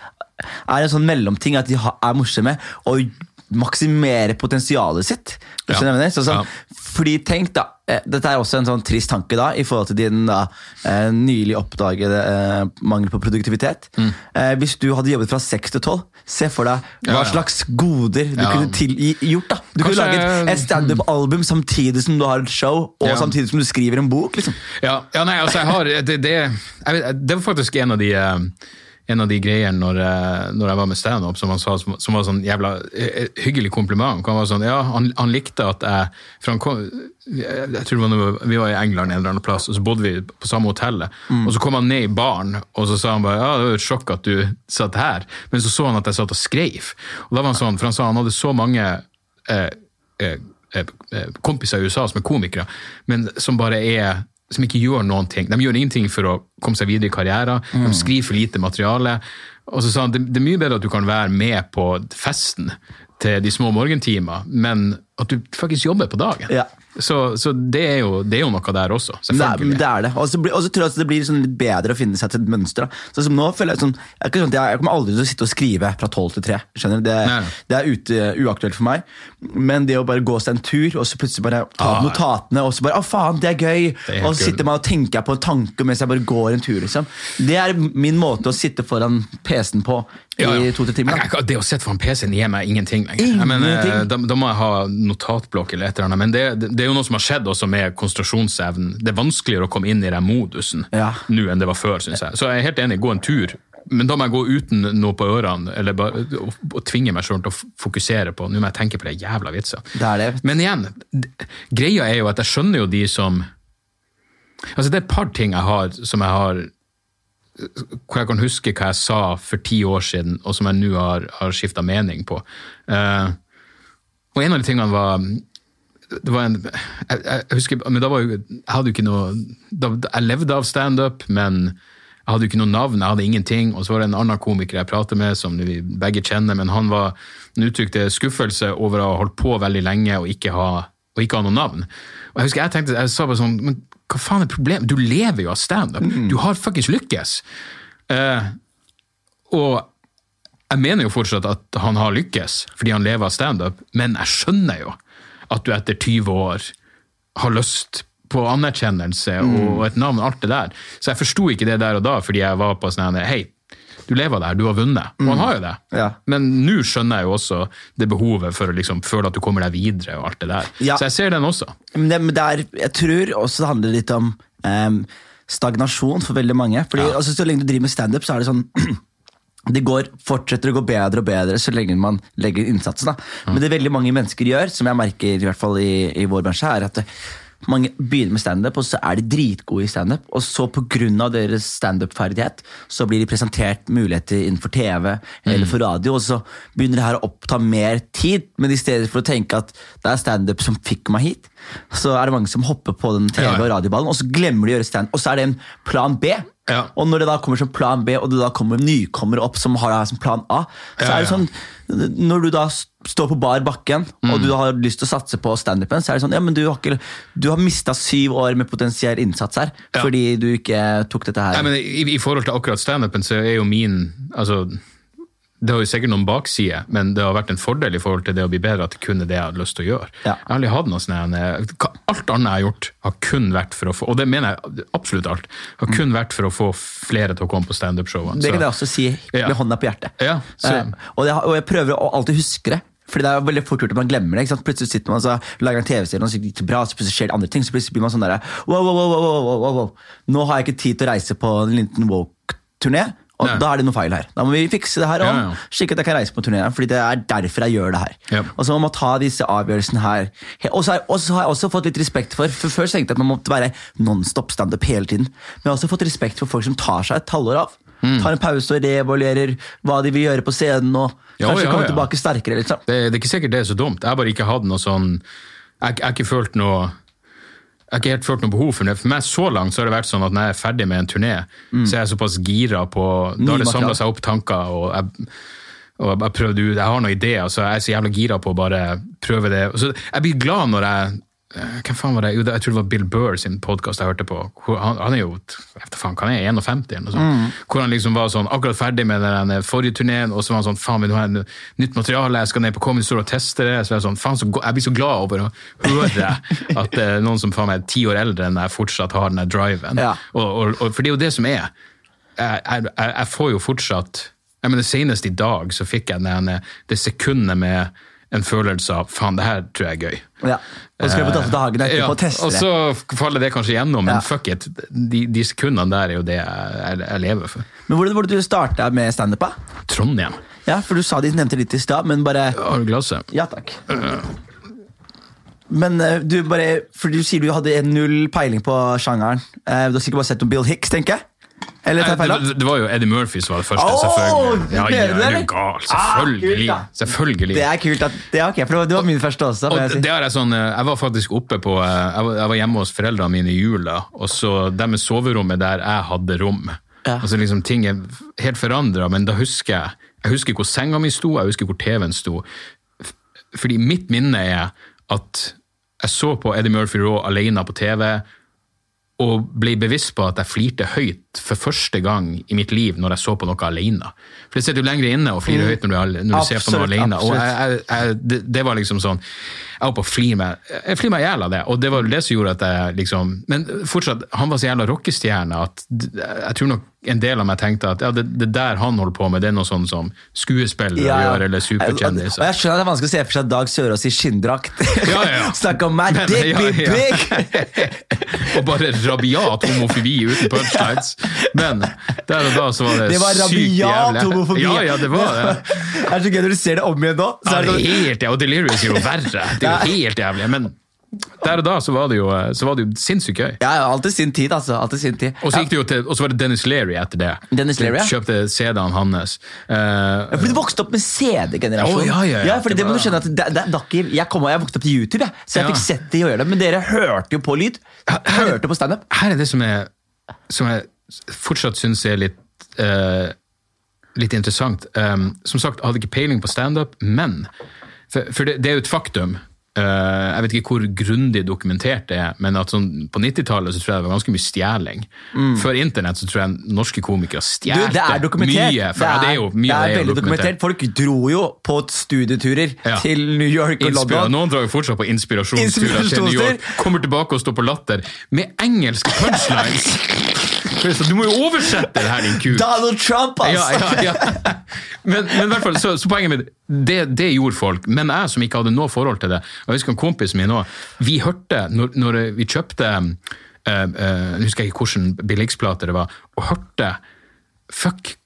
er en sånn mellomting, at de er morsomme og maksimere potensialet sitt. Ja. Så, sånn, Ja. Fordi tenk da, eh, Dette er også en sånn trist tanke da, i forhold til din da, eh, nylig oppdagede eh, mangel på produktivitet. Eh, hvis du hadde jobbet fra seks til tolv, se for deg hva Mm. Ja, slags goder du kunne til, gjort. da. Du kunne laget et standup-album samtidig som du har et show, og samtidig som du skriver en bok. liksom. Ja, ja nei, altså jeg har Det, det, jeg vet, det var faktisk en av de eh, en av de greiene når, eh, når jeg var med standup, som han sa, som, som var sånn jævla eh, hyggelig kompliment. Han var sånn, ja, han, han likte at jeg For han kom jeg, tror var vi var i England en eller annen plass, og så bodde vi på samme hotellet. Og så kom han ned i baren, og så sa han bare ja, det var et sjokk at du satt her. Men så så han at jeg satt og skrev. Og da var han sånn, for han sa han hadde så mange eh, eh, eh, eh, kompiser i USA som er komikere, men som bare er som ikke gjør noen ting. De gjør ingenting for å komme seg videre i karrieren. De skriver for lite materiale. Og så sa han det, det er mye bedre at du kan være med på festen til de små morgentimer, men at du faktisk jobber på dagen. Ja. Så, så det, er jo, det er jo noe der også, Det selvfølgelig. det er det. Og så så tror jeg at det blir sånn litt bedre å finne seg til et mønster. Da. Som nå føler Jeg sånn, jeg, sånn jeg, jeg kommer aldri til å sitte og skrive fra tolv til tre. Skjønner? Det, det er ute, uaktuelt for meg. Men det å bare gå seg en tur, og så plutselig bare ta Ah. notatene, og så bare Å, faen, det er gøy! er og så sitter man og tenker på en tanke mens jeg bare går en tur. Liksom. Det er min måte å sitte foran PC-en på i Ja, ja. to-tre timer. Det å sitte foran PC-en gir meg ingenting lenger. Ingenting. mener, da, da må jeg ha notatblokk eller et eller annet. Men det, det, det er jo noe som har skjedd også med konsentrasjonsevnen. Det er vanskeligere å komme inn i den modusen Ja. nå enn det var før, syns jeg. Så jeg er helt enig, gå en tur. Men da må jeg gå uten noe på ørene, eller bare og, og tvinge meg sjøl til å fokusere på Nå må jeg tenke på de jævla vitsa. Det er det. Men igjen, greia er jo at jeg skjønner jo de som Altså, det er et par ting jeg har som jeg har hvor jeg kan huske hva jeg sa for ti år siden, og som jeg nå har, har skifta mening på. Uh, og en av de tingene var det var en, jeg, jeg husker, men da var jo, jeg hadde jo ikke noe da, Jeg levde av standup, men jeg hadde jo ikke noe navn, jeg hadde ingenting. Og så var det en annen komiker jeg prater med, som vi begge kjenner, men han, var, han uttrykte skuffelse over å ha holdt på veldig lenge og ikke ha, og ikke ha noe navn. Og jeg husker jeg tenkte, jeg sa bare sånn men hva faen er problemet? Du lever jo av standup. Du har fuckings lykkes. Uh, og jeg mener jo fortsatt at han har lykkes fordi han lever av standup, men jeg skjønner jo at du etter 20 år har lyst på anerkjennelse og et navn alt det der. Så jeg forsto ikke det der og da, fordi jeg var på sånn Hei, du lever der, du har vunnet. Og han har jo det. Ja. Men nå skjønner jeg jo også det behovet for å liksom føle at du kommer deg videre og alt det der. Ja. Så jeg ser den også. Men det, men det er, jeg tror også det handler litt om um, stagnasjon for veldig mange. Fordi Ja. altså, Så lenge du driver med standup, så er det sånn <clears throat> det går, fortsetter å gå bedre og bedre så lenge man legger innsatsen. Da. Men det veldig mange mennesker gjør, som jeg merker i hvert fall i, i vår bransje, er at mange begynner med standup, og så er de dritgode i standup. Og så pga. deres standup-ferdighet så blir de presentert muligheter innenfor TV eller for radio, og så begynner det her å oppta mer tid. Men i stedet for å tenke at det er standup som fikk meg hit, så er det mange som hopper på den TV- og radioballen, og så glemmer de å gjøre stand. Og så er det en plan B. Ja. Og når det da kommer som plan B, og det da kommer nykommere opp som har det her som plan A, så Ja, er det sånn Når du da står på bar bakken, og Mm. du har lyst til å satse på standupen, så er det sånn Ja, men du har, ikke, du har mista syv år med potensiell innsats her, fordi du ikke tok dette her. I, I forhold til akkurat standupen, så er jo min altså, Det har jo sikkert noen baksider, men det har vært en fordel i forhold til det å bli bedre at det kun er det jeg hadde lyst til å gjøre. Ja. Jeg har aldri hatt noe sånn eh, Alt annet jeg har gjort, har kun vært for å få Og det mener jeg absolutt alt. Har kun vært for å få flere til å komme på standup-showene. det kan jeg også si Ja. med hånda på hjertet. Ja, Eh, og, det, og jeg prøver å alltid huske det. Fordi det er veldig fort gjort at man glemmer det. ikke sant? Plutselig sitter man og så lager en TV-serie, og så gikk det bra, så plutselig skjer det andre ting. Så plutselig blir man sånn der, wow, wow, wow, wow, wow, wow, wow. Nå har jeg ikke tid til å reise på en liten woke-turné, og ja. da er det noe feil her. Da må vi fikse det her om, Ja, slik at jeg kan reise på turné. Fordi det er derfor jeg gjør det her. Ja. Og så må man ta disse avgjørelsene her. Og så har, og har jeg også fått litt respekt for For Før tenkte jeg at man måtte være non-stop standup hele tiden. Men jeg har også fått respekt for folk som tar seg et halvår av. Mm. Tar en pause og revaluerer hva de vil gjøre på scenen, og kanskje ja. tilbake sterkere. liksom. det, det er ikke sikkert det er så dumt. Jeg har bare ikke hatt noe sånn jeg har ikke følt noe jeg har ikke helt følt noe behov for det. For meg så langt så har det vært sånn at når jeg er ferdig med en turné, så er jeg såpass gira på Da har det samla seg opp tanker, og jeg, og jeg, prøvde ut, jeg har noen ideer, så jeg er så jævla gira på å bare prøve det. Så jeg blir glad når jeg hvem faen var det? Jo, jeg tror det var Bill Burr sin podkast jeg hørte på. Han, han er jo jeg faen, han er 51 eller noe sånt. Hvor han liksom var sånn, akkurat ferdig med den forrige turneen, og så var han sånn faen, vil du ha nytt materiale? Jeg skal ned på Comedy Store og teste det. Så jeg, sånn, faen, så, jeg blir så glad over å høre at eh, noen som faen meg er ti år eldre enn jeg fortsatt har den der driven. Ja. Og, og, og, for det er jo det som er. Jeg, jeg, jeg jeg får jo fortsatt jeg mener, Senest i dag så fikk jeg den, det sekundet med en følelse av faen, det her tror jeg er gøy. Ja. Og skal Datter Dagen etterpå Ja, og teste og så faller det kanskje gjennom, men Ja. fuck it. De, de sekundene der er jo det jeg, jeg, lever for. Men hvordan var det du starta med standup? Trondheim. Ja, for du sa de nevnte litt i stad, men bare Har du glasset? Ja takk. Men eh, du bare For du sier du hadde null peiling på sjangeren. Eh, du har sikkert bare sett om Bill Hicks, tenker jeg? Eller tar jeg feil? det, det var jo Eddie Murphy som var det første, Oh, selvfølgelig. Ja, ja, er du? Selvfølgelig. Ah, Selvfølgelig. kult, da. Selvfølgelig. Det er kult. at, det okay, for det var, min første også. Og jeg det er sånn, eh, jeg var faktisk oppe på eh, Jeg var, jeg var hjemme hos foreldrene mine i jula, og så det med soverommet der jeg hadde rom. Ja. Altså liksom Ting er helt forandra, men da husker jeg Jeg husker hvor senga mi sto, jeg husker hvor TV-en sto. Fordi mitt minne er at jeg så på Eddie Murphy Raw alene på TV, og ble bevisst på at jeg flirte høyt for første gang i mitt liv når jeg så på noe alene. For det sitter jo lenger inne å flire høyt når du, når du ser på noe Mm. Alene. Og jeg, jeg, det, det var liksom sånn Jeg var på å flire meg Jeg flir meg i hjel av det, og det var det som gjorde at jeg liksom Men fortsatt, han var så jævla rockestjerne at jeg tror nok en del av meg tenkte at ja, det, det der han holder på med, det er noe sånn som skuespillere Ja, gjør, eller Og jeg skjønner at det er vanskelig å se for seg Dag Sørås i skinndrakt. Ja, ja. <laughs> Snakke om meg, dick ja, be big! <laughs> og bare rabiat homofobi uten punchlines. Men der og da så var det, Det var sykt jævlig. homofobi. Ja, ja, det var det. <laughs> Det er så gøy når du ser det om igjen nå. Så Ja, det det er sånn, helt, ja, og Delirious er jo verre. Det er jo helt jævlig. Men der og da så var det jo, så var det jo sinnssykt gøy. ja, ja, alltid sin tid, altså. Alltid sin tid. Og så gikk det jo til, og så var det Dennis Leary etter det. Dennis Leary, ja. Kjøpte CD-en hans. Uh, Ja, fordi du vokste opp med CD-generasjonen. Oh, ja, ja, ja. fordi Det det må du skjønne at det, det, det, jeg, kom, jeg vokste opp til YouTube, jeg, så jeg Ja. fikk sett de gjøre det. Men dere hørte jo på lyd. Hørte på standup. her er det som, jeg, som jeg fortsatt syns er litt, uh, litt interessant. Um, som sagt, jeg hadde ikke peiling på standup, men For, for det, det er jo et faktum. Eh, jeg vet ikke hvor grundig dokumentert det er, men at sånn, på 90-tallet så tror jeg det var ganske mye stjeling. Før internett så tror jeg norske komikere stjelte mye. For, det er. Ja, det er jo, mye det er det veldig dokumentert. Folk dro jo på studieturer Ja. til New York og London. Noen drar jo fortsatt på inspirasjonsturer til New York, kommer tilbake og står på latter med engelske punchlines! <laughs> Du må jo oversette det her, din ku! Donald Trump, altså! ja, ja. Men, men i hvert fall, så, så poenget mitt, det, det gjorde folk. Men jeg som ikke hadde noe forhold til det, og jeg husker en kompis min òg. vi hørte, når, når vi kjøpte uh, uh, Jeg husker ikke hvilken billigsplate det var, og hørte Fuck,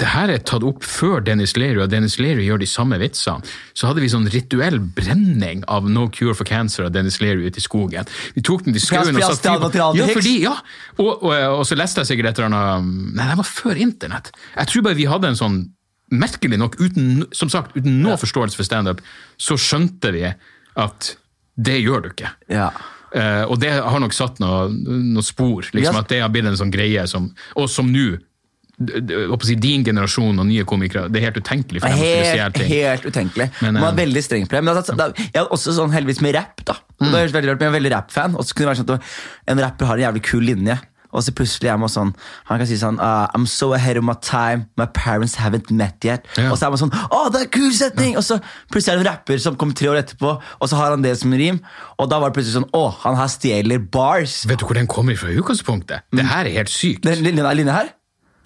det her er tatt opp før Dennis Leary, og Dennis Leary gjør de samme vitsene. Så hadde vi sånn rituell brenning av No Cure for Cancer av Dennis Leary ute i skogen. Vi tok den til skauen og satte Ja, fordi, ja. Og, og, og så leste jeg sikkert et eller annet Nei, det var før internett. Jeg tror bare vi hadde en sånn Merkelig nok, uten, som sagt, uten noe forståelse for standup, så skjønte vi at det gjør du ikke. Ja. Uh, og det har nok satt noen noe spor, liksom, yes. at det har blitt en sånn greie som Og som nå si, Din generasjon og nye komikere, det er helt utenkelig for dem å skulle Helt, ting. helt utenkelig. Men, Man eh, er veldig streng på det. Men altså, da, jeg hadde også sånn heldigvis med rapp. da. Mm. Det veldig rart, men jeg er veldig rap-fan. Og så kunne det være sånn at en rapper har en jævlig kul linje. Og så plutselig er man sånn Han kan si sånn uh, I'm so ahead of my time. My parents haven't met yet. Ja. Og så er man sånn Å, det er en kul setning! Og så plutselig er det en rapper som kommer tre år etterpå, og så har han det som rim. Og da var det plutselig sånn Å, han her stjeler bars. Vet du hvor den kommer fra i utgangspunktet? Det her er helt sykt. Den linja her?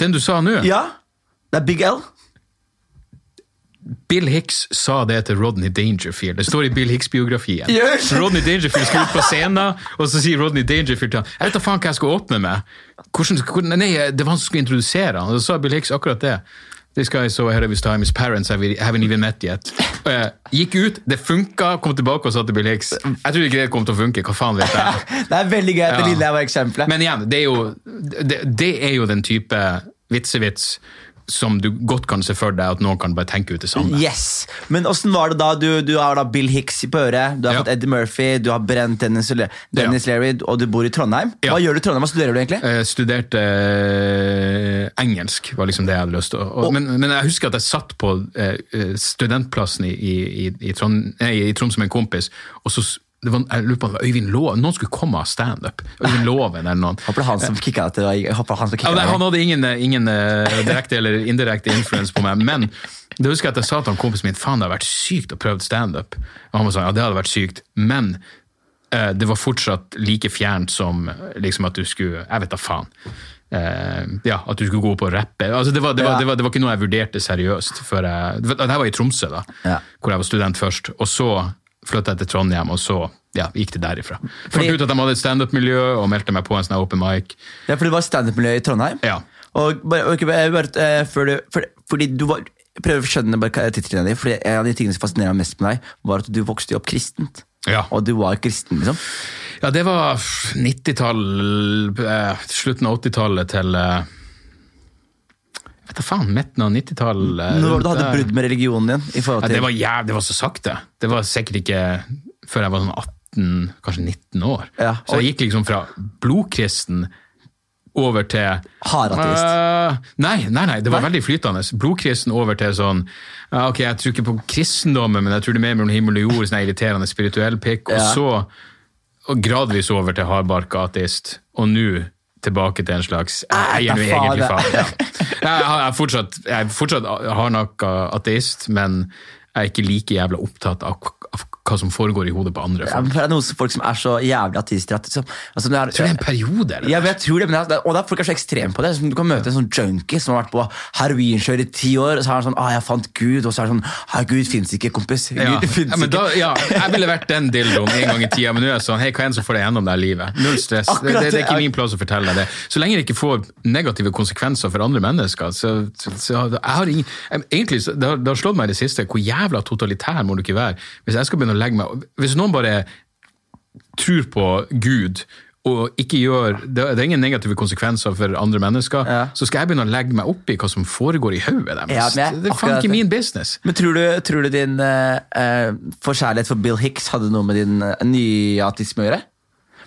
Den du sa nå? Ja. Det er Big L. Bill Hicks sa det til Rodney Dangerfield. Det står i Bill Hicks-biografien. <laughs> Yes. Rodney Dangerfield skal ut på scenen, og så sier Rodney Dangerfield til han Jeg vet da faen hva jeg skal åpne med. Hvordan, hvordan, nei, Det var han som skulle introdusere han, og så sa Bill Hicks akkurat det. This guy so ahead of his time, his parents have- haven't even met yet. Og jeg gikk ut, det funka, kom tilbake og sa til Bill Hicks Jeg tror ikke det kom til å funke, hva faen vet jeg. <laughs> Det er veldig gøy at Ja. det linja var eksempelet. Men igjen, det er jo, det, det er jo den type vitsevits som du godt kan se for deg at noen kan bare tenke ut det samme. Yes, Men åssen var det da? Du, du har da Bill Hicks på øret, du har Ja. fått Eddie Murphy, du har brent Dennis, Dennis Leary, og du bor i Trondheim. Ja. Hva gjør du i Trondheim? Hva studerer du egentlig? Jeg studerte eh, engelsk, var liksom det jeg hadde lyst til. Og, men, men jeg husker at jeg satt på eh, studentplassen i, i, i, Trond, nei, i Troms med en kompis, og så det var, jeg lurer på om Øyvind Loven. Noen skulle komme av standup. Øyvind <laughs> Loven eller noen. Håper det er han som kicka deg til jeg håper han som Ja, kicka han hadde ingen, ingen eh, direkte eller indirekte influens på meg, men det husker jeg at jeg sa til han kompisen min faen det hadde vært sykt å prøve standup. Og han var sånn, ja det hadde vært sykt, men eh, det var fortsatt like fjernt som eh, liksom at du skulle Jeg vet da faen. Eh, ja, At du skulle gå opp og rappe. Altså, det, var, det, var, det, var, det var ikke noe jeg vurderte seriøst. Før jeg, det det her var i Tromsø, da, Ja. hvor jeg var student først. Og så flytta jeg til Trondheim, og så ja, gikk det derifra. Fant ut at de hadde et standup-miljø, og meldte meg på en sånn open mic. Ja, for det var standup-miljø i Trondheim? Ja. Og bare, ok, bare, eh, før du, for, fordi du var prøver å skjønne bare hva- tidslinja di, En av de tingene som fascinerer meg mest med deg, var at du vokste opp kristent. Ja. Og du var kristen, liksom. Ja, det var 90-tall, eh, slutten av 80-tallet til eh, vet da faen, midten av 90-tallet. Når var det du hadde brudd med religionen din? Ja, det, var jæv, det var så sakte. Det var sikkert ikke før jeg var sånn 18, kanskje 19 år. Ja, Så jeg gikk liksom fra blodkristen over til Hardateist. Uh, nei, nei, nei, det var veldig flytende. Blodkristen over til sånn uh, Ok, jeg tror ikke på kristendommen, men jeg tror det er mer mellom himmel og jord, sånn irriterende spirituell pikk. Og så og gradvis over til hardbarka ateist, og nå tilbake til en slags Jeg er nå egentlig ja. faen. Ja. Jeg, er fortsatt, jeg er fortsatt hardnakka ateist, men jeg er ikke like jævla opptatt av, av hva som foregår i hodet på andre folk. Ja, det er noen folk som er så jævlig ateister at liksom, altså, det er, tror det er en periode. Eller? Ja, jeg tror det, men det er, og det er folk er så ekstreme på det. Som Du kan møte en sånn junkie som har vært på heroinkjør i ti år, og så er han sånn ah, 'Jeg fant Gud', og så er han sånn «Hei, 'Gud fins ikke, kompis'. Gud Ja. finnes Ja, men ikke. da, ja, jeg ville vært den dildoen en gang i tida, men nå er jeg sånn Hei, hva enn som får deg gjennom det livet? Null stress. Det, Akkurat det, det er ikke min plass å fortelle deg det. Så lenge det ikke får negative konsekvenser for andre mennesker, så, så, jeg har ingen Egentlig, det har, det har slått meg i det siste, hvor jævla totalitær må du ikke være? Hvis jeg skal begynne å legge meg Hvis noen bare tror på Gud og ikke gjør, det det er ingen negative konsekvenser for andre mennesker, Ja. så skal jeg begynne å legge meg opp i hva som foregår i hodet deres. Ja, jeg- det er faen ikke min business. Men tror du, tror du din eh, eh, forkjærlighet for Bill Hicks hadde noe med din uh, nyatisme å gjøre?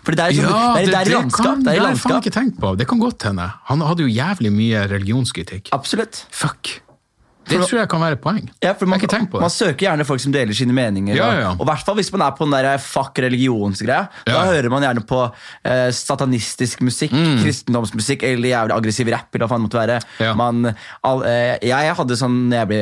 Fordi det er, liksom, det, er, det er landskap. kan, Det er i har jeg faen ikke tenkt på. Det kan godt hende. Han hadde jo jævlig mye religionskritikk. Absolutt. Fuck. Det tror jeg kan være et poeng. Ja, for jeg man, har ikke tenkt på man søker gjerne folk som deler sine meninger. Ja, ja, ja. Og i hvert fall hvis man er på den der fuck religionsgreia. Da hører man gjerne på eh, satanistisk musikk, kristendomsmusikk eller jævlig aggressiv rap. eller hva faen måtte være. Mm. Ja. Man, all, eh, jeg hadde sånn, jeg ble,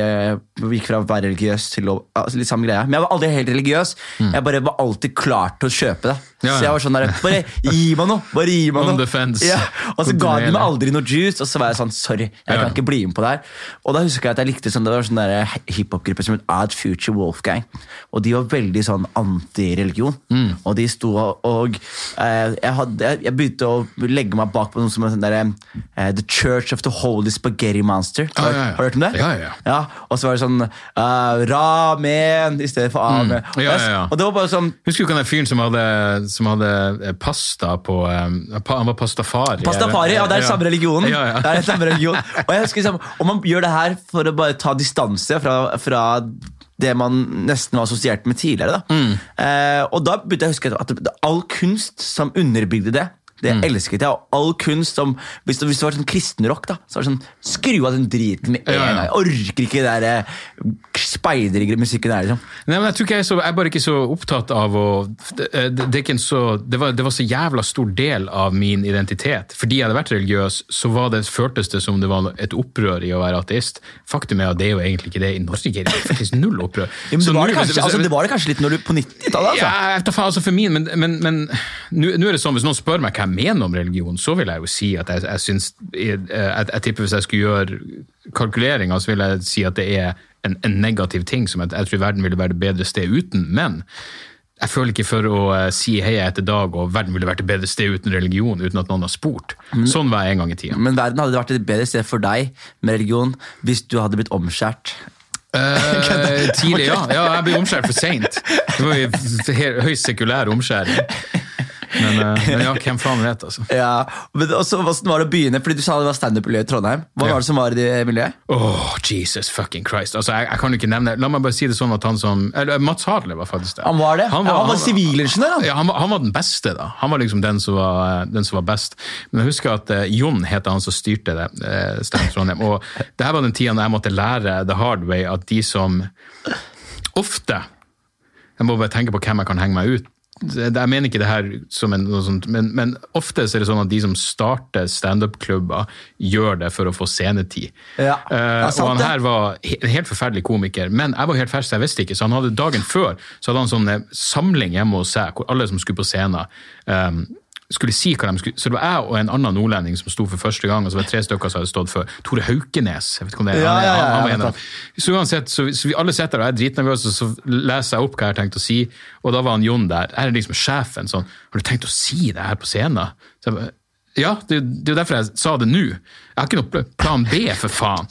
gikk fra å være religiøs til å Litt samme greia. Men jeg var aldri helt religiøs. Jeg bare var alltid klar til å kjøpe det. Mm. Ja, Så jeg var sånn der, Bare gi meg noe! Bare gi meg noe! Ja. Og så ga de meg aldri noe juice, og så var jeg sånn sorry, jeg Ja. kan ikke bli med på det her. Og da husker jeg at jeg likte sånn, det var sånn hiphop-gruppe som het Ad Future Wolfgang. Og de var veldig sånn antireligion. Mm. Og de sto og, eh, jeg, hadde, jeg, begynte å legge meg bak på noe som er sånn der, eh, The Church of the Holy Spaghetti Monster. Har, ja, ja. har du hørt om det? Ja, ja, Og så var det sånn uh, ramen i stedet for amen. Mm. Ja, ja, ja. Og det var bare sånn Husker du ikke den fyren som hadde, som hadde eh, pasta på eh, Han var pastafari. Pastafari, ja, det er samme religion. Ja, ja. Det er samme religion. <laughs> Og jeg husker liksom, om man gjør det her for å bare ta distanse fra, fra det man nesten var assosiert med tidligere. Da. Mm. Eh, og da begynte jeg å huske at all kunst som underbygde det, det Mm. elsket jeg. Og all kunst som, hvis det, hvis det var sånn kristenrock, da, så var det sånn Skru av den driten med en Ja, ja. gang. Jeg orker ikke den der speidermusikken der. liksom. Nei, men Jeg tror ikke jeg så, jeg er bare ikke så opptatt av å det, det, det, en så, det, var, det var så jævla stor del av min identitet. Fordi jeg hadde vært religiøs, så var det, føltes det som det var et opprør i å være ateist. Faktum er at det er jo egentlig ikke det i Norge. Det er faktisk null opprør. Ja, men Så det, var det, kanskje, altså, det var det kanskje litt når du på 90-tallet? Altså. Ja, jeg tar faen, altså for min, men, nå er det sånn, hvis noen spør meg hva jeg mener om religion, så vil jeg jo si at jeg, jeg syns jeg, jeg, jeg tipper hvis jeg skulle gjøre kalkuleringer, så vil jeg si at det er en, en negativ ting som jeg, jeg tror verden ville vært et bedre sted uten. Men jeg føler ikke for å eh, si hei jeg heter Dag, og verden ville vært et bedre sted uten religion, uten at noen har spurt. Sånn var jeg en gang i tida. Men verden hadde vært et bedre sted for deg med religion hvis du hadde blitt omskjært. Eh, <laughs> tidlig, ja. <laughs> ja. Jeg ble omskjært for seint. Det var høyst sekulær omskjæring. Men, eh, men ja, hvem faen vet, altså. <laughs> Ja, men også, Hvordan var det å begynne? Fordi Du sa det var standup-miljø i Trondheim. Hva Ja. var det som var i det miljøet? Oh, Jesus fucking Christ. Altså, jeg, jeg kan jo ikke nevne La meg bare si det sånn at han som eller, Mats Hadle var faktisk det. Han var det? Ja, han var sivilingeniør, han. Ja, han, var, han var den beste, da. Han var liksom den som var, den som var best. Men jeg husker at uh, Jon het han som styrte det uh, Standup Trondheim. Og det her var den tida da jeg måtte lære the hard way at de som ofte Jeg må bare tenke på hvem jeg kan henge meg ut. Jeg mener ikke det her som en, noe sånt, men, men ofte er det sånn at de som starter standup-klubber, gjør det for å få scenetid. Ja, er og han her var en helt forferdelig komiker, men jeg var helt fersk, jeg visste ikke. Så han hadde dagen før så hadde han sånn samling hjemme hos seg, hvor alle som skulle på scenen, um, skulle si hva de skulle Så det var jeg og en annen nordlending som sto for første gang, og så var det tre stykker som hadde stått før. Tore Haukenes. Jeg vet ikke om det er. Ja, han, ja, ja, han, var en av. Så uansett, så, så vi alle sitter der og er dritnervøse, og så leser jeg opp hva jeg har tenkt å si, og da var han Jon der. Her er liksom sjefen sånn Har du tenkt å si det her på scenen? Så jeg bare, ja, det, det er jo derfor jeg sa det nå. Jeg har ikke noe plan B, for faen.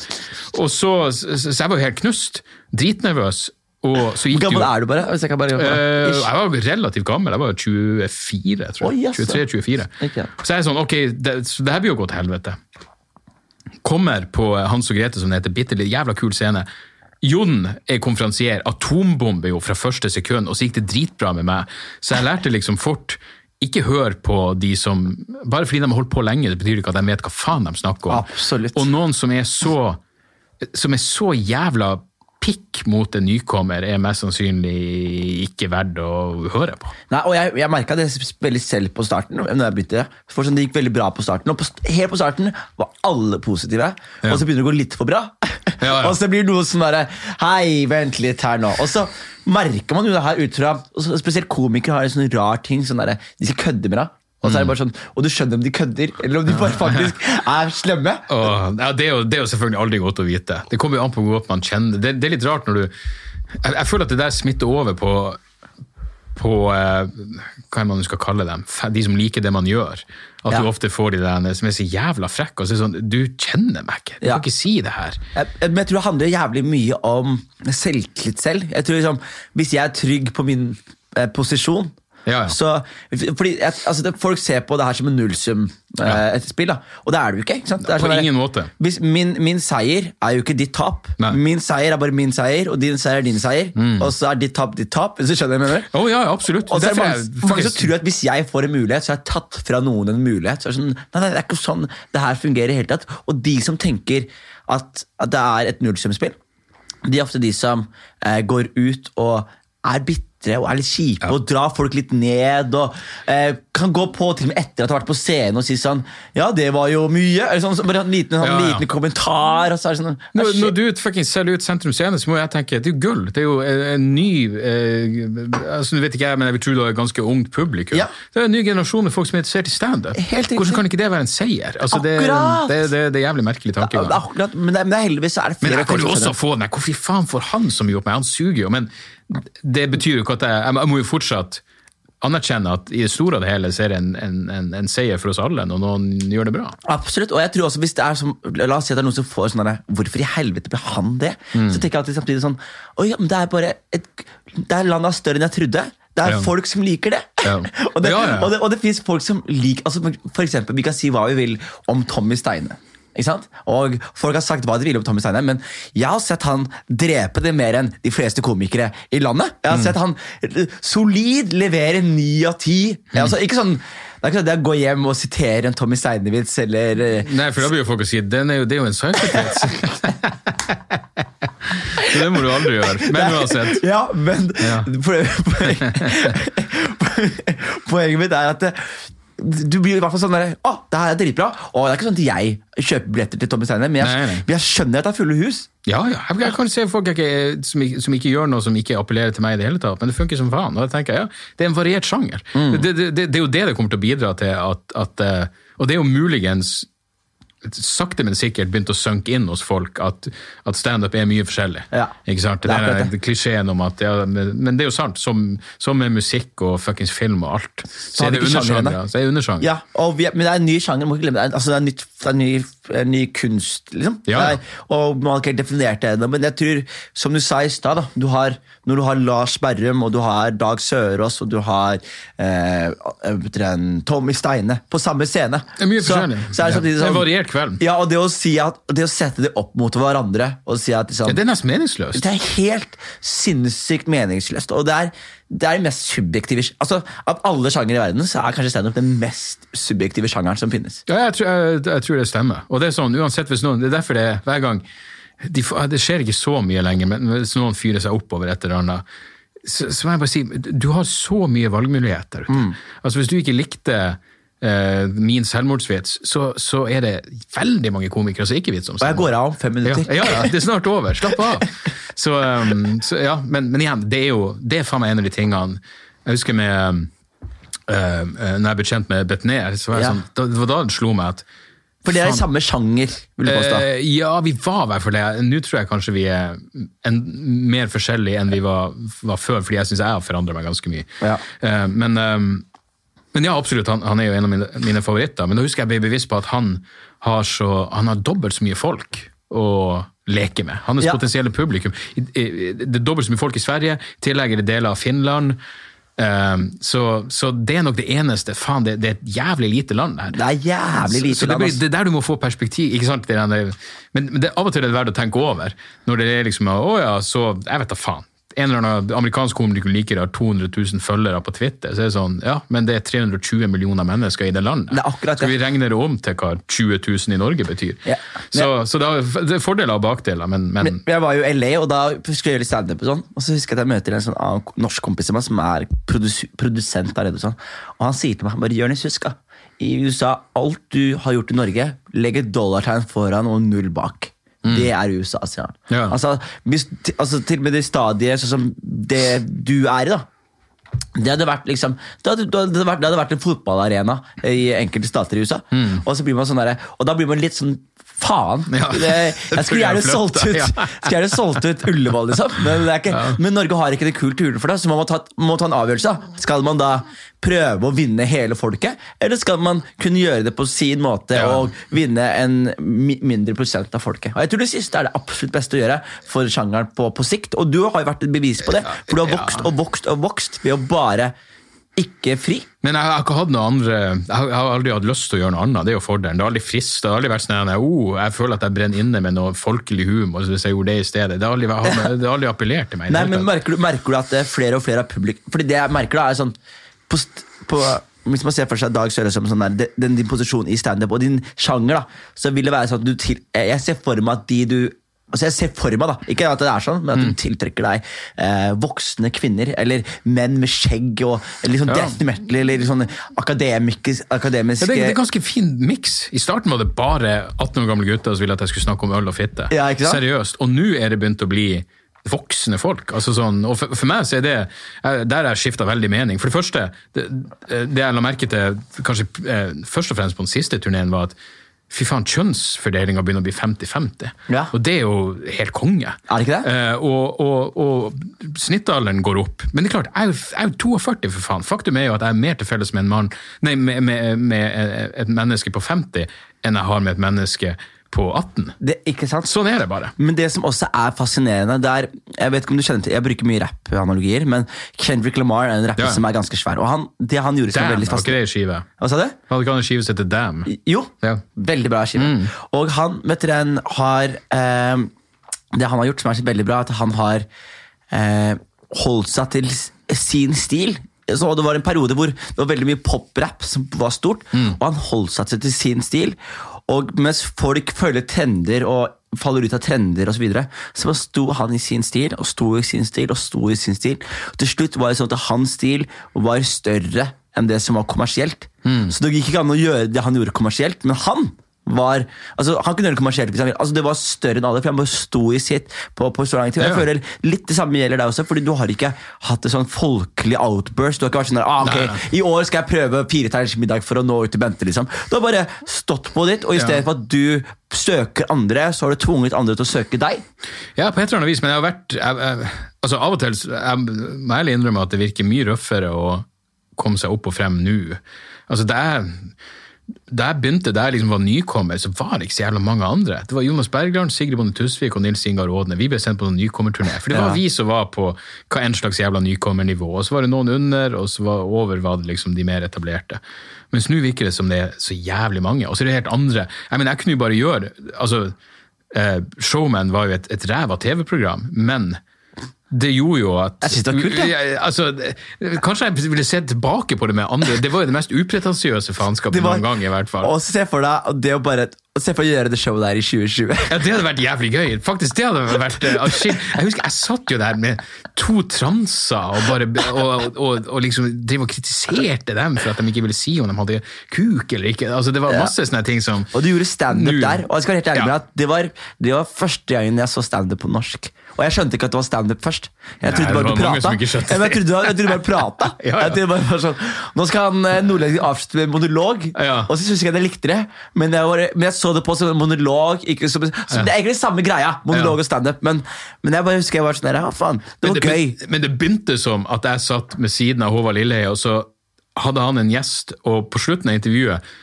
Og så, så, så jeg var jo helt knust. Dritnervøs. Hvor gammel jo er du bare? Hvis jeg kan bare Eh, Ish. jeg var relativt gammel, jeg var 24, tror jeg. jaså. 23-24. Ikke. Så jeg er sånn, ok, det, så det her blir jo gå til helvete. kommer på Hans og Grete, som det heter, bitte litt jævla kul scene. Jon er konferansier, atombombe jo fra første sekund, og så gikk det dritbra med meg. Så jeg lærte liksom fort ikke hør på de som Bare fordi de har holdt på lenge, det betyr ikke at de vet hva faen de snakker om. Absolutt. Og noen som er så som er så jævla pikk mot en nykommer, er mest sannsynlig ikke verdt å høre på. Nei, og Jeg, jeg merka det veldig selv på starten. når jeg begynte. For sånn, Det gikk veldig bra på starten, og på, helt på starten var alle positive. Ja. Og så begynner det å gå litt for bra. Ja, ja. <laughs> og så blir det noe sånn derre Hei, vent litt her nå. Og så merker man jo det her ut fra Spesielt komikere har en sånn rar ting. Sånn der, de skal kødde med deg. Og så er det bare sånn, og du skjønner om de kødder, eller om de bare <laughs> faktisk er slemme. Og, ja, det, er jo, det er jo selvfølgelig aldri godt å vite. Det kommer jo an på hvor godt man kjenner det. Det er litt rart når du Jeg, jeg føler at det der smitter over på på eh, hva man skal kalle dem, de som liker det man gjør. At Ja. du ofte får de der som er så jævla frekke og så er det sånn Du kjenner meg ikke! Du Ja. kan ikke si det her. Jeg, men jeg tror det handler jævlig mye om selvtillit selv. Jeg tror liksom, Hvis jeg er trygg på min eh, posisjon Ja, ja. så, fordi altså det, Folk ser på det her som en nullsum-spill, spill, da. og det er det jo ikke. ikke sant? Det På sånn ingen måte. Min, min seier er jo ikke ditt tap. Nei. Min seier er bare min seier, og din seier er din seier. Og så er ditt tap ditt tap. Hvis du skjønner hva jeg mener? Oh, ja, absolutt. Og så er det mange, jeg mange som tror at hvis jeg får en mulighet, så har jeg tatt fra noen en mulighet. Så er det sånn, nei, nei, det er ikke sånn det her fungerer i hele tatt. Og de som tenker at, at det er et nullsumspill, de er ofte de som eh, går ut og er bitre og er litt kjipe og drar folk litt ned. og eh, Kan gå på til og med etter at de har vært på scenen og si sånn Ja, det var jo mye. Eller sånn, så bare en liten, sånn, Ja, ja. liten kommentar. og så er det sånn Når, «Ah, når du fucking selger ut Sentrum Scene, så må jeg tenke det er jo gull. Det er jo en, en ny eh, altså, vet ikke jeg, men jeg vil tro det er ganske ungt publikum. Ja. Det er en ny generasjon med folk som er interessert i standup. Hvordan kan ikke det være en seier? Altså, det, det, det, det er jævlig merkelig tankegang. men, men heldigvis er det Men jeg kan jo også få den Hvorfor faen får han så mye opp meg? Han suger jo. Men det betyr jo ikke at jeg Jeg må jo fortsatt anerkjenne at i det store og det hele så er det en, en, en, en seier for oss alle når noen gjør det bra. Absolutt, og jeg tror også hvis det er som, La oss si at det er noen som får sånn Hvorfor i helvete ble han det? Mm. Så tenker jeg alltid samtidig sånn Oi, men det er bare et, Det er landet er større enn jeg trodde. Det er Ja. folk som liker det. Ja. <laughs> og det, Ja, ja. og det, og det fins folk som liker altså, For eksempel, Vi kan si hva vi vil om Tommy Steine. Og Folk har sagt hva de vil om Tommy Steine, men jeg har sett han drepe det mer enn de fleste komikere i landet. Jeg har sett han solid levere ni av ti. Altså, ikke sånn det er ikke sånn at jeg går hjem og siterer en Tommy Steine-vits eller eh, Nei, for da blir jo folk å si den er jo, det er jo en psykopath. <laughs> Så det må du aldri gjøre. Men uansett. Ja, men Ja. poen- <laughs> poen- Poenget mitt er at det, du blir i hvert fall sånn der, Å, det her er dritbra. Og det er ikke sånn at jeg kjøper billetter til Tommy Steiner, men jeg, Nei, nei. jeg skjønner at det er fulle hus. Ja, ja. Jeg, jeg kan se folk ikke, som, ikke, som ikke gjør noe som ikke appellerer til meg i det hele tatt, men det funker som faen. Og da tenker jeg, ja, Det er en variert sjanger. Det, det, det, det er jo det det kommer til å bidra til at, at eh, Og det er jo muligens sakte, men sikkert begynt å synke inn hos folk at, at standup er mye forskjellig. Ja. Ikke sant? Det, Det er klisjeen om at ja, men, det er jo sant. Som, som med musikk og fuckings film og alt, så er det undersjangre. Så er det undersjanger. Ja, og vi, men det er en ny sjanger. må ikke glemme det. Altså, det er, nytt, det er ny, en ny kunst, liksom. Ja. Er, og Man har ikke helt definert det ennå, men jeg tror, som du sa i stad, da, du har- når du har Lars Berrum, og du har Dag Sørås, og du har eh, Tommy Steine på samme scene Det er mye forskjellig. så er det samtidig er en sånn, variert kveld. Ja, og det å, si at, det å sette det opp mot hverandre og si at liksom, Ja, det er nesten meningsløst. det er helt sinnssykt meningsløst. Og det er det er den mest subjektive altså, Av alle sjangere i verden så er kanskje standup den mest subjektive sjangeren som finnes. Ja, jeg tror, jeg, jeg tror det stemmer. Og det er sånn, uansett hvis noen, det er derfor det er hver gang de, Det skjer ikke så mye lenger, men hvis noen fyrer seg opp over et eller annet, så, så må jeg bare si du har så mye valgmuligheter. Mm. Altså Hvis du ikke likte min selvmordsvits, så, så er det veldig mange komikere som ikke vitser om Og jeg går av om fem minutter. ja, ja, det er snart over. Slapp av. Så, um, så ja, men, men igjen, det er jo det er faen meg en av de tingene Jeg husker med uh, Når jeg ble kjent med Betnér, så var jeg Ja. sånn, da, det var da det slo meg at For det er i samme sjanger, vil du påstå. Uh, Ja, vi var i hvert fall det. Nå tror jeg kanskje vi er en, mer forskjellige enn vi var, var før, fordi jeg syns jeg har forandra meg ganske mye. Ja. Uh, men, um, men ja, absolutt, han, han er jo en av mine, mine favoritter. Men da husker jeg ble bevisst på at han har, så, han har dobbelt så mye folk å leke med. Hans Ja. potensielle publikum. Det er dobbelt så mye folk i Sverige, i tillegg er det deler av Finland. Um, så, så det er nok det eneste. Faen, det, det er et jævlig lite land der. Det er jævlig lite så, så det, blir, det er der du må få perspektiv. ikke sant? Det men, men det, av og til er det verdt å tenke over. Når det er liksom Å ja, så Jeg vet da faen. En eller annen amerikansk komiker har 200 000 følgere på Twitter. Så er det sånn, ja, men det er 320 millioner mennesker i det landet. Det akkurat Skal vi regne det om til hva 20 000 i Norge betyr? Ja. Så, så det, er, det er fordeler og bakdeler, men, men, Men jeg var jo i LA, og da skulle jeg gjøre litt standup. Og sånn, og så husker jeg at jeg møter en sånn annen norsk kompis av meg som er produs produsent der. Og, sånn, og han sier til meg bare Jonis, husk da, i USA, alt du har gjort i Norge, legg et dollartegn foran og null bak. Det er USA, sier han. Ja. Altså, hvis, altså, til og med det stadiet sånn som det du er i, da. Det hadde vært liksom Det hadde, det hadde, vært, det hadde vært en fotballarena i enkelte stater i USA. Og så blir man sånn der, og da blir man litt sånn Faen! Ja. Det, jeg <laughs> skulle gjerne solgt ut ja. Solgt ut Ullevål, liksom. Men, det ikke, men Norge har ikke det kult turen for det, så man må ta, må ta en avgjørelse. Skal man da prøve å vinne hele folket, eller skal man kunne gjøre det på sin måte og vinne en mindre prosent av folket? Og jeg tror det siste er det absolutt beste å gjøre for sjangeren på, på sikt, og du har jo vært et bevis på det. For du har vokst og vokst og vokst ved å bare ikke fri. Men jeg har ikke hatt noe andre Jeg har aldri hatt lyst til å gjøre noe annet. Det er jo fordelen. Det har aldri frist. Det har aldri vært sånn at oh, jeg føler at jeg brenner inne med noe folkelig humor hvis jeg gjorde det i stedet. Det har aldri, vært- det har aldri appellert til meg. Nei, men merker du, merker du at det er flere og flere av publikum Fordi det jeg merker da er sånn på, på, Hvis man ser for seg Dag Søre som sånn der, den, din posisjon i standup og din sjanger, da, så vil det være sånn at du til, Jeg ser for meg at de du Altså jeg ser for meg da, Ikke at det er sånn, men at hun du tiltrekker deg eh, voksne kvinner, eller menn med skjegg og litt sånn Ja. death metal, eller sånn akademiske, akademiske Ja, det, er en ganske fin miks. I starten var det bare 18 år gamle gutter som ville at jeg skulle snakke om øl og fitte. Ja? Seriøst. Og nå er det begynt å bli voksne folk. Altså sånn, og for, for meg så er det Der jeg skifta veldig mening. For det første, det, det jeg la merke til kanskje eh, først og fremst på den siste turneen, var at Fy faen, kjønnsfordelinga begynner å bli 50-50. Ja. Og det er jo helt konge. Er det ikke det? Eh, og, og, og snittalderen går opp. Men det er klart, jeg er jo- jeg er jo 42, for faen. Faktum er jo at jeg er mer til felles med en mann, nei, med, med, med et menneske på 50 enn jeg har med et menneske på 18. det, Ikke sant? Sånn er det bare. Men det som også er fascinerende det er, Jeg vet ikke om du kjenner til Jeg bruker mye rap-analogier, men Kendrick Lamar er en rapper Ja. som er ganske svær. Og han, det han gjorde som er var veldig var ikke fascinerende det skive? Hva sa du? Hadde ikke han en skive som heter Damn? Jo, Ja. veldig bra skive. Og han vet dere, har eh, Det han har gjort som er så veldig bra, at han har eh, holdt seg til sin stil. Så det var en periode hvor det var veldig mye poprap som var stort, og han holdt seg til sin stil. Og mens folk følger trender og faller ut av trender osv., så, videre, så bare sto han i sin stil og sto i sin stil og sto i sin stil. Til slutt var det sånn at hans stil var større enn det som var kommersielt. Så det gikk ikke an å gjøre det han gjorde kommersielt, men han var altså Han kunne gjøre det kommersielt, hvis han ville. altså det var større enn alle, for han bare sto i sitt på, på så lang tid. Jeg Ja. føler Litt det samme gjelder deg også, fordi du har ikke hatt et sånn folkelig outburst. Du har ikke vært sånn der, ah, ok, Nei, nei. I år skal jeg prøve fireterners middag for å nå ut til Bente. liksom Du har bare stått på ditt, og i Ja. stedet for at du søker andre, så har du tvunget andre til å søke deg. Ja, på et eller annet vis, men jeg har vært jeg, jeg, altså Av og til jeg må ærlig innrømme at det virker mye røffere å komme seg opp og frem nå. Altså, det er da jeg begynte, der liksom var nykommer, så var det ikke så jævla mange andre. Det var Jonas Bergland, Sigrid Bonde Tusvik og Nils Ingar Aadne. Vi ble sendt på noen nykommerturné. For det var Ja. vi som var på hva en slags jævla nykommernivå. Og så var det noen under, og så var over var det liksom de mer etablerte. Mens nå virker det som det er så jævlig mange. Og så er det helt andre. Jeg mener, jeg kunne jo bare gjøre altså, eh, Showman var jo et, et ræva TV-program, men det gjorde jo at Jeg synes det var kult. Ja, altså, Kanskje jeg ville se tilbake på det med andre. Det var jo det mest upretensiøse faenskapet noen gang. i hvert fall. Og se for deg det å bare Se for å gjøre det showet der i 2020. Ja, Det hadde vært jævlig gøy. Faktisk, det hadde vært uh, Jeg husker jeg satt jo der med to transer og bare og, og, og liksom drev og kritiserte dem for at de ikke ville si om de hadde kuk eller ikke. Altså, Det var masse sånne ting som Og du gjorde standup der. Og jeg skal være helt ærlig Ja. med at det var, det var første gangen jeg så standup på norsk. Og jeg skjønte ikke at det var standup først. Jeg trodde bare du prata. Jeg det. trodde, <laughs> jeg trodde bare prata. Ja, ja. Jeg bare sånn, Nå skal han eh, nordlending avslutte med monolog, Ja. og så syns jeg jeg likte det. Men jeg, var, men jeg så det på som en monolog. Ikke som, som Det er egentlig samme greia, monolog og standup, men, men jeg bare husker jeg var sånn der, ja, faen, det Men var gøy. Men, men det begynte som at jeg satt med siden av Håvard Lilleheie, og så hadde han en gjest, og på slutten av intervjuet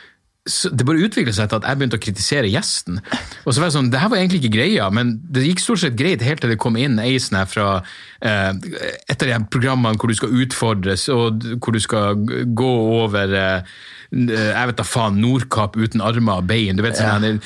så det bare utviklet seg til at jeg begynte å kritisere gjesten. Og så var jeg sånn, det her var egentlig ikke greia, men det gikk stort sett greit helt til det kom inn ei sånn fra eh, et av de programmene hvor du skal utfordres, og hvor du skal gå over eh, jeg vet da faen, Nordkapp uten armer og bein. du vet sånn her,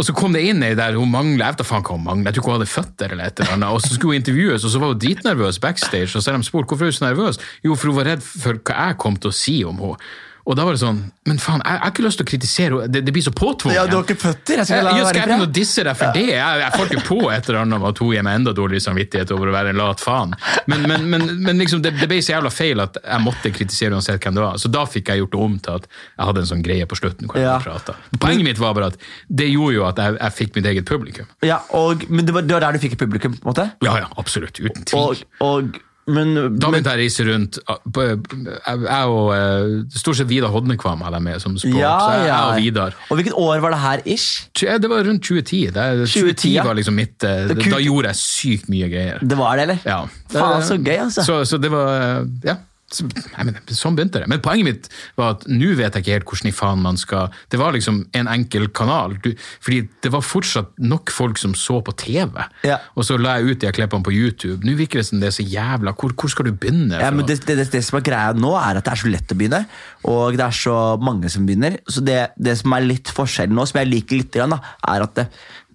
og så kom det inn ei der hun manglet, jeg vet da faen hva hun manglet, jeg tror ikke hun hadde føtter eller et eller annet, og så skulle hun intervjues, og så var hun dritnervøs backstage, og så har de spurt hvorfor er hun så nervøs? Jo, for hun var redd for hva jeg kom til å si om henne. Og da var det sånn, men faen, jeg jeg har ikke lyst til å kritisere henne, det, det blir så påtvunget. Ja, du har ikke føtter? Jeg skal Jeg, la jeg det skal jeg ikke å disse deg for det. Jeg, jeg får ikke på et eller annet om at hun gir meg enda dårligere samvittighet over å være en lat faen. Men, men, men, men liksom, det, det ble så jævla feil at jeg måtte kritisere uansett hvem det var. Så da fikk jeg gjort det om til at jeg hadde en sånn greie på slutten. hvor jeg Ja. Poenget mitt var bare at det gjorde jo at jeg, jeg fikk mitt eget publikum. Ja, og, men det var, det var der du fikk et publikum, på en måte? Ja, ja, absolutt. Uten tvil. Og, og, men, Da begynte jeg å reise rundt. Jeg og eh, stort sett Vidar Hodnekvam hadde jeg med som sport. ja, så jeg, ja. jeg og Vidar. Og hvilket år var det her, ish? Det var rundt 2010. Det, 2010, 2010 ja. var liksom mitt eh. Da gjorde jeg sykt mye greier. Det var det, eller? Ja. Faen, så gøy, altså. Så, så det var Ja. Nei, sånn begynte det. Men poenget mitt var at nå vet jeg ikke helt hvordan i faen man skal Det var liksom en enkel kanal. Du, fordi det var fortsatt nok folk som så på TV. Ja. Og så la jeg ut de klippene på YouTube. Nå virker det som det er så jævla Hvor, hvor skal du begynne? Ja, men det, det, det, som er greia nå, er at det er så lett å begynne, og det er så mange som begynner. Så det, det som er litt forskjellen nå, som jeg liker litt, grann, da, er at det,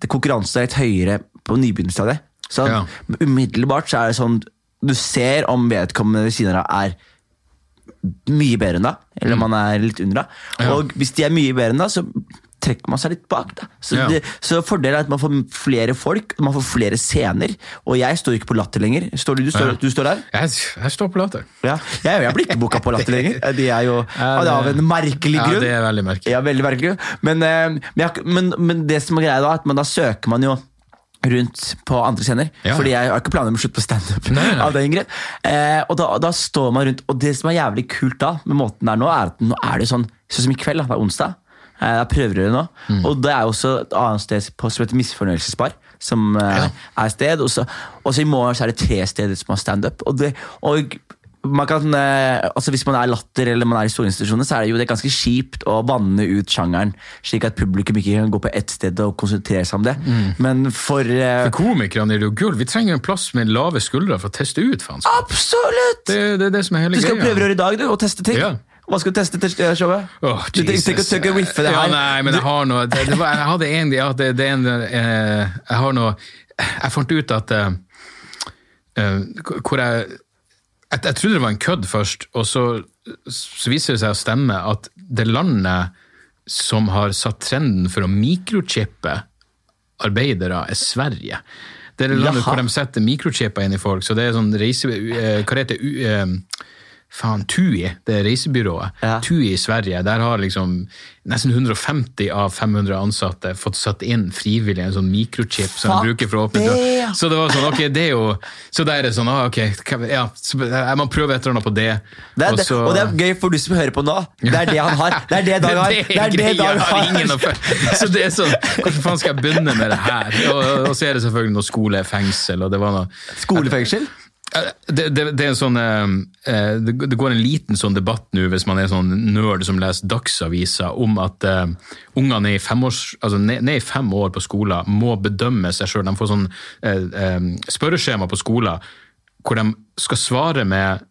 det konkurransen er litt høyere på nybegynnerstadiet. Så Ja. umiddelbart så er det sånn Du ser om vedkommende ved siden av er mye bedre enn deg, eller om han er litt under deg. Mm. Og hvis de er mye bedre enn deg, så trekker man seg litt bak. Da. Så, Ja. det, så fordelen er at man får flere folk, man får flere scener. Og jeg står ikke på latter lenger. Står du, du, står, Ja. du står der? jeg, jeg står på latter. Ja, jeg, jeg blir ikke booka på Latter lenger. <laughs> Det er jo Ja, av en merkelig grunn. Ja, det er veldig merkelig. Ja, veldig merkelig. Men, eh, men, men, men det som er greia da, er at man, da søker man jo rundt på andre scener. Ja. Fordi jeg har ikke planer om å slutte på standup. Eh, og da, da står man rundt, og det som er jævlig kult da, med måten det er nå, er at nå er det sånn, sånn som i kveld, da, det er onsdag. Eh, Jeg prøver det nå. Mm. Og det er også et annet sted på, som heter Misfornøyelsesbar. Som eh, er et sted. Og så, i morgen så er det tre steder som har standup. Og, det- og man kan, eh, altså hvis man er latter eller man er i store så er det jo det ganske kjipt å vanne ut sjangeren, slik at publikum ikke kan gå på ett sted og konsentrere seg om det. Mm. Men for uh, For komikerne er det jo gull. Vi trenger en plass med lave skuldre for å teste ut. faen. Absolutt! Det, det er det som er hele Du skal greia. gjøre i dag du, og teste ting. Ja. Hva skal du teste til eh, showet? Oh, du tenker å ikke å riffe det Ja, her? nei, men jeg har noe det, det var, Jeg hadde en, ja, det, det en eh, Jeg har noe Jeg fant ut at eh, Hvor jeg, jeg Jeg trodde det var en kødd først, og så, så viser det seg å stemme at det landet som har satt trenden for å mikrochippe arbeidere, er Sverige. Det er det landet Jaha. hvor de setter mikrochipper inn i folk. Så det er sånn reise... eh, Hva heter det? Eh, Faen, TUI, det reisebyrået. Ja. TUI i Sverige, der har liksom nesten 150 av 500 ansatte fått satt inn frivillig en sånn mikrochip som Fuck de bruker for å åpne døra. Så det var sånn, ok, det er jo Så da er det sånn, ah, ok, ja, så jeg må prøve et eller annet på det. Det og det, og det er gøy for du som hører på nå. Det er det han har. Det er det Dag <laughs> har. Det er det Dag har. <laughs> Så det er sånn, hvordan faen skal jeg begynne med det her? Og, og så er det selvfølgelig noe skole, fengsel, og det var noe Skolefengsel? Eh, det, det, det sånn eh, eh, det, går en liten sånn debatt nå, hvis man er sånn nerd som leser Dagsaviser, om at uh, unger ned i, femårs, altså ned, ned i fem år på skolen må bedømme seg sjøl. De får sånn uh, eh, spørreskjema på skolen hvor de skal svare med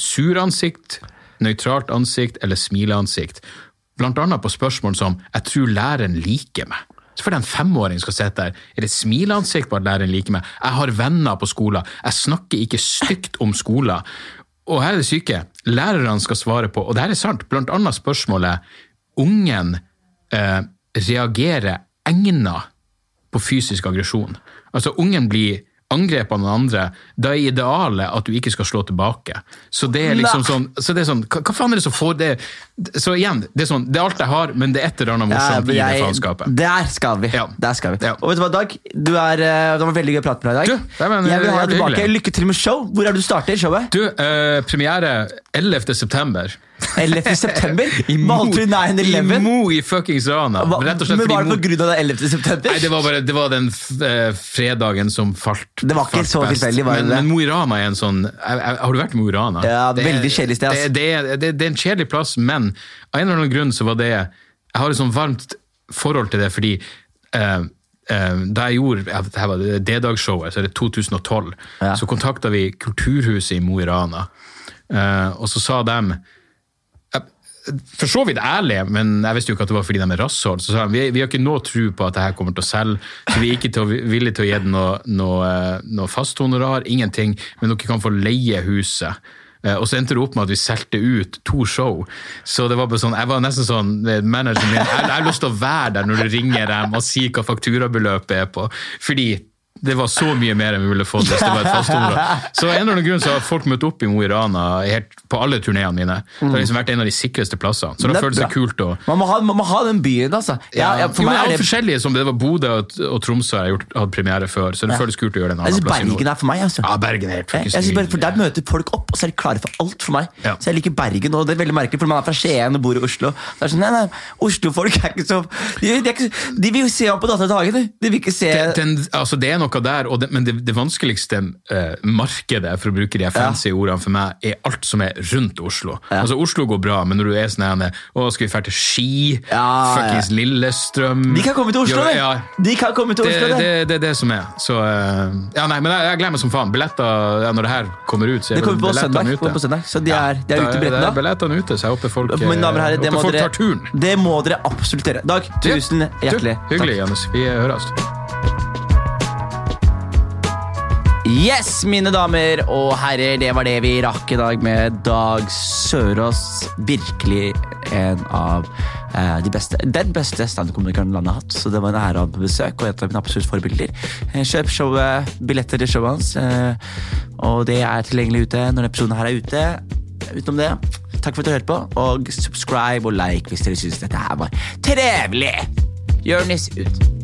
suransikt, nøytralt ansikt eller smileansikt. Blant annet på spørsmål som 'Jeg tror læreren liker meg'. Så fordi en femåring skal sitte der, er det smileansikt på at læreren liker meg? Jeg har venner på skolen, jeg snakker ikke stygt om skolen. Og her er det syke. Lærerne skal svare på, og det her er sant, blant annet spørsmålet ungen eh, reagerer egnet på fysisk aggresjon. Altså, ungen blir angrepet av andre, da er idealet at du ikke skal slå tilbake. Så det er liksom sånn, så det er sånn hva, hva faen er det som får det Så igjen, det er sånn, det er alt jeg har, men det er et eller annet Ja, jeg, i det faenskapet. Der skal vi. Ja. Der skal vi. Ja. Og vet du hva, Dag? Du er, eh, det var veldig gøy å prate med deg i dag. Du, det var jeg vil ha deg tilbake. hyggelig. Lykke til med show. Hvor er det du starter showet? Du, eh, premiere 11. <laughs> september. 11. september? Valgte du 9-11? I Mo i fuckings Rana. Men var det pga. det 11. september? Nei, det var, bare, det var den eh, fredagen som falt Det var ikke så tilfeldig, var det men, det? men Mo i Rana er en sånn jeg, jeg, Har du vært i Mo i Rana? Ja, Det veldig kjedelig sted, Altså. Det, det, det, det er en kjedelig plass, men av en eller annen grunn så var det jeg har et sånn varmt forhold til det fordi eh, da jeg gjorde det var D-dagsshowet, så er det 2012, Ja. så kontakta vi Kulturhuset i Mo i Rana. Og så sa de for så vidt ærlig, men jeg visste jo ikke at det var fordi de er rasshold. Så sa han vi, vi har ikke noe tro på at det her kommer til å selge, så vi er ikke til å, villige til å gi det noe, noe, eh, noe fasthonorar, ingenting, men dere kan få leie huset. Eh, Og så endte det opp med at vi solgte ut to show. Så det var bare sånn, jeg var nesten sånn eh, manageren min, jeg har lyst til å være der når du ringer dem og sier hva fakturabeløpet er på. Fordi det var så mye mer enn vi ville fått hvis det var et fasthonorar. Så en eller annen grunn så har folk møtt opp i Mo i Rana på alle turneene mine. Det har liksom vært en av de sikreste plassene. Så det Det føles det kult å Man må ha, man må ha den byen, altså. Ja, ja, for jo, meg det er det forskjellige, som det var Bodø og, og Tromsø har gjort, hatt premiere før, så det føles kult å gjøre det en annen plass Bergen er for meg. altså. Ja, Bergen er helt Jeg, jeg bare, for Der møter folk opp, og så er de klare for alt for meg. Ja. Så jeg liker Bergen, og det er veldig merkelig, for man er fra Skien og bor i Oslo. Så er sånn, nei, nei, Oslo-folk er ikke så de, de, er ikke, de vil jo se opp på Dattera til Hagen. de. De vil ikke se den, Den, altså det er noe der, og det, men det, det vanskeligste eh, markedet, for å bruke de fancy fancy ordene for meg, er alt som er rundt Oslo. Ja. Altså Oslo går bra, men når du er sånn her, Å, skal vi dra til Ski? Ja, Fuckings Lillestrøm De kan komme til Oslo, ja, det! ja, De kan komme til det, Oslo, det, det. det er det som er. Så eh, Ja, nei, men jeg, jeg gleder meg som faen. Billetter ja, når det her kommer ut, så er Det kommer på billettene ute. kommer på søndag, så de er- de er ute billettene er billettene ute, så jeg håper folk, eh, Mine damer og herrer, det må, dere, tar turen. det må dere absolutt gjøre. Dag, tusen Ja. hjertelig Du, Hyggelig, Janus. Vi høres. Yes, mine damer og herrer, det var det vi rakk i dag med Dag Sørås. Virkelig en av eh, de beste, den beste standup-komikeren landet har hatt. Så det var en ære å ha på besøk, og et av mine absolutt forbilder. Eh, Kjøp showet, billetter til showet hans, eh, og det er tilgjengelig ute når episoden her er ute. Utenom det, takk for at du hørte på, og subscribe og like hvis dere syns dette her var trevelig. Jonis ut.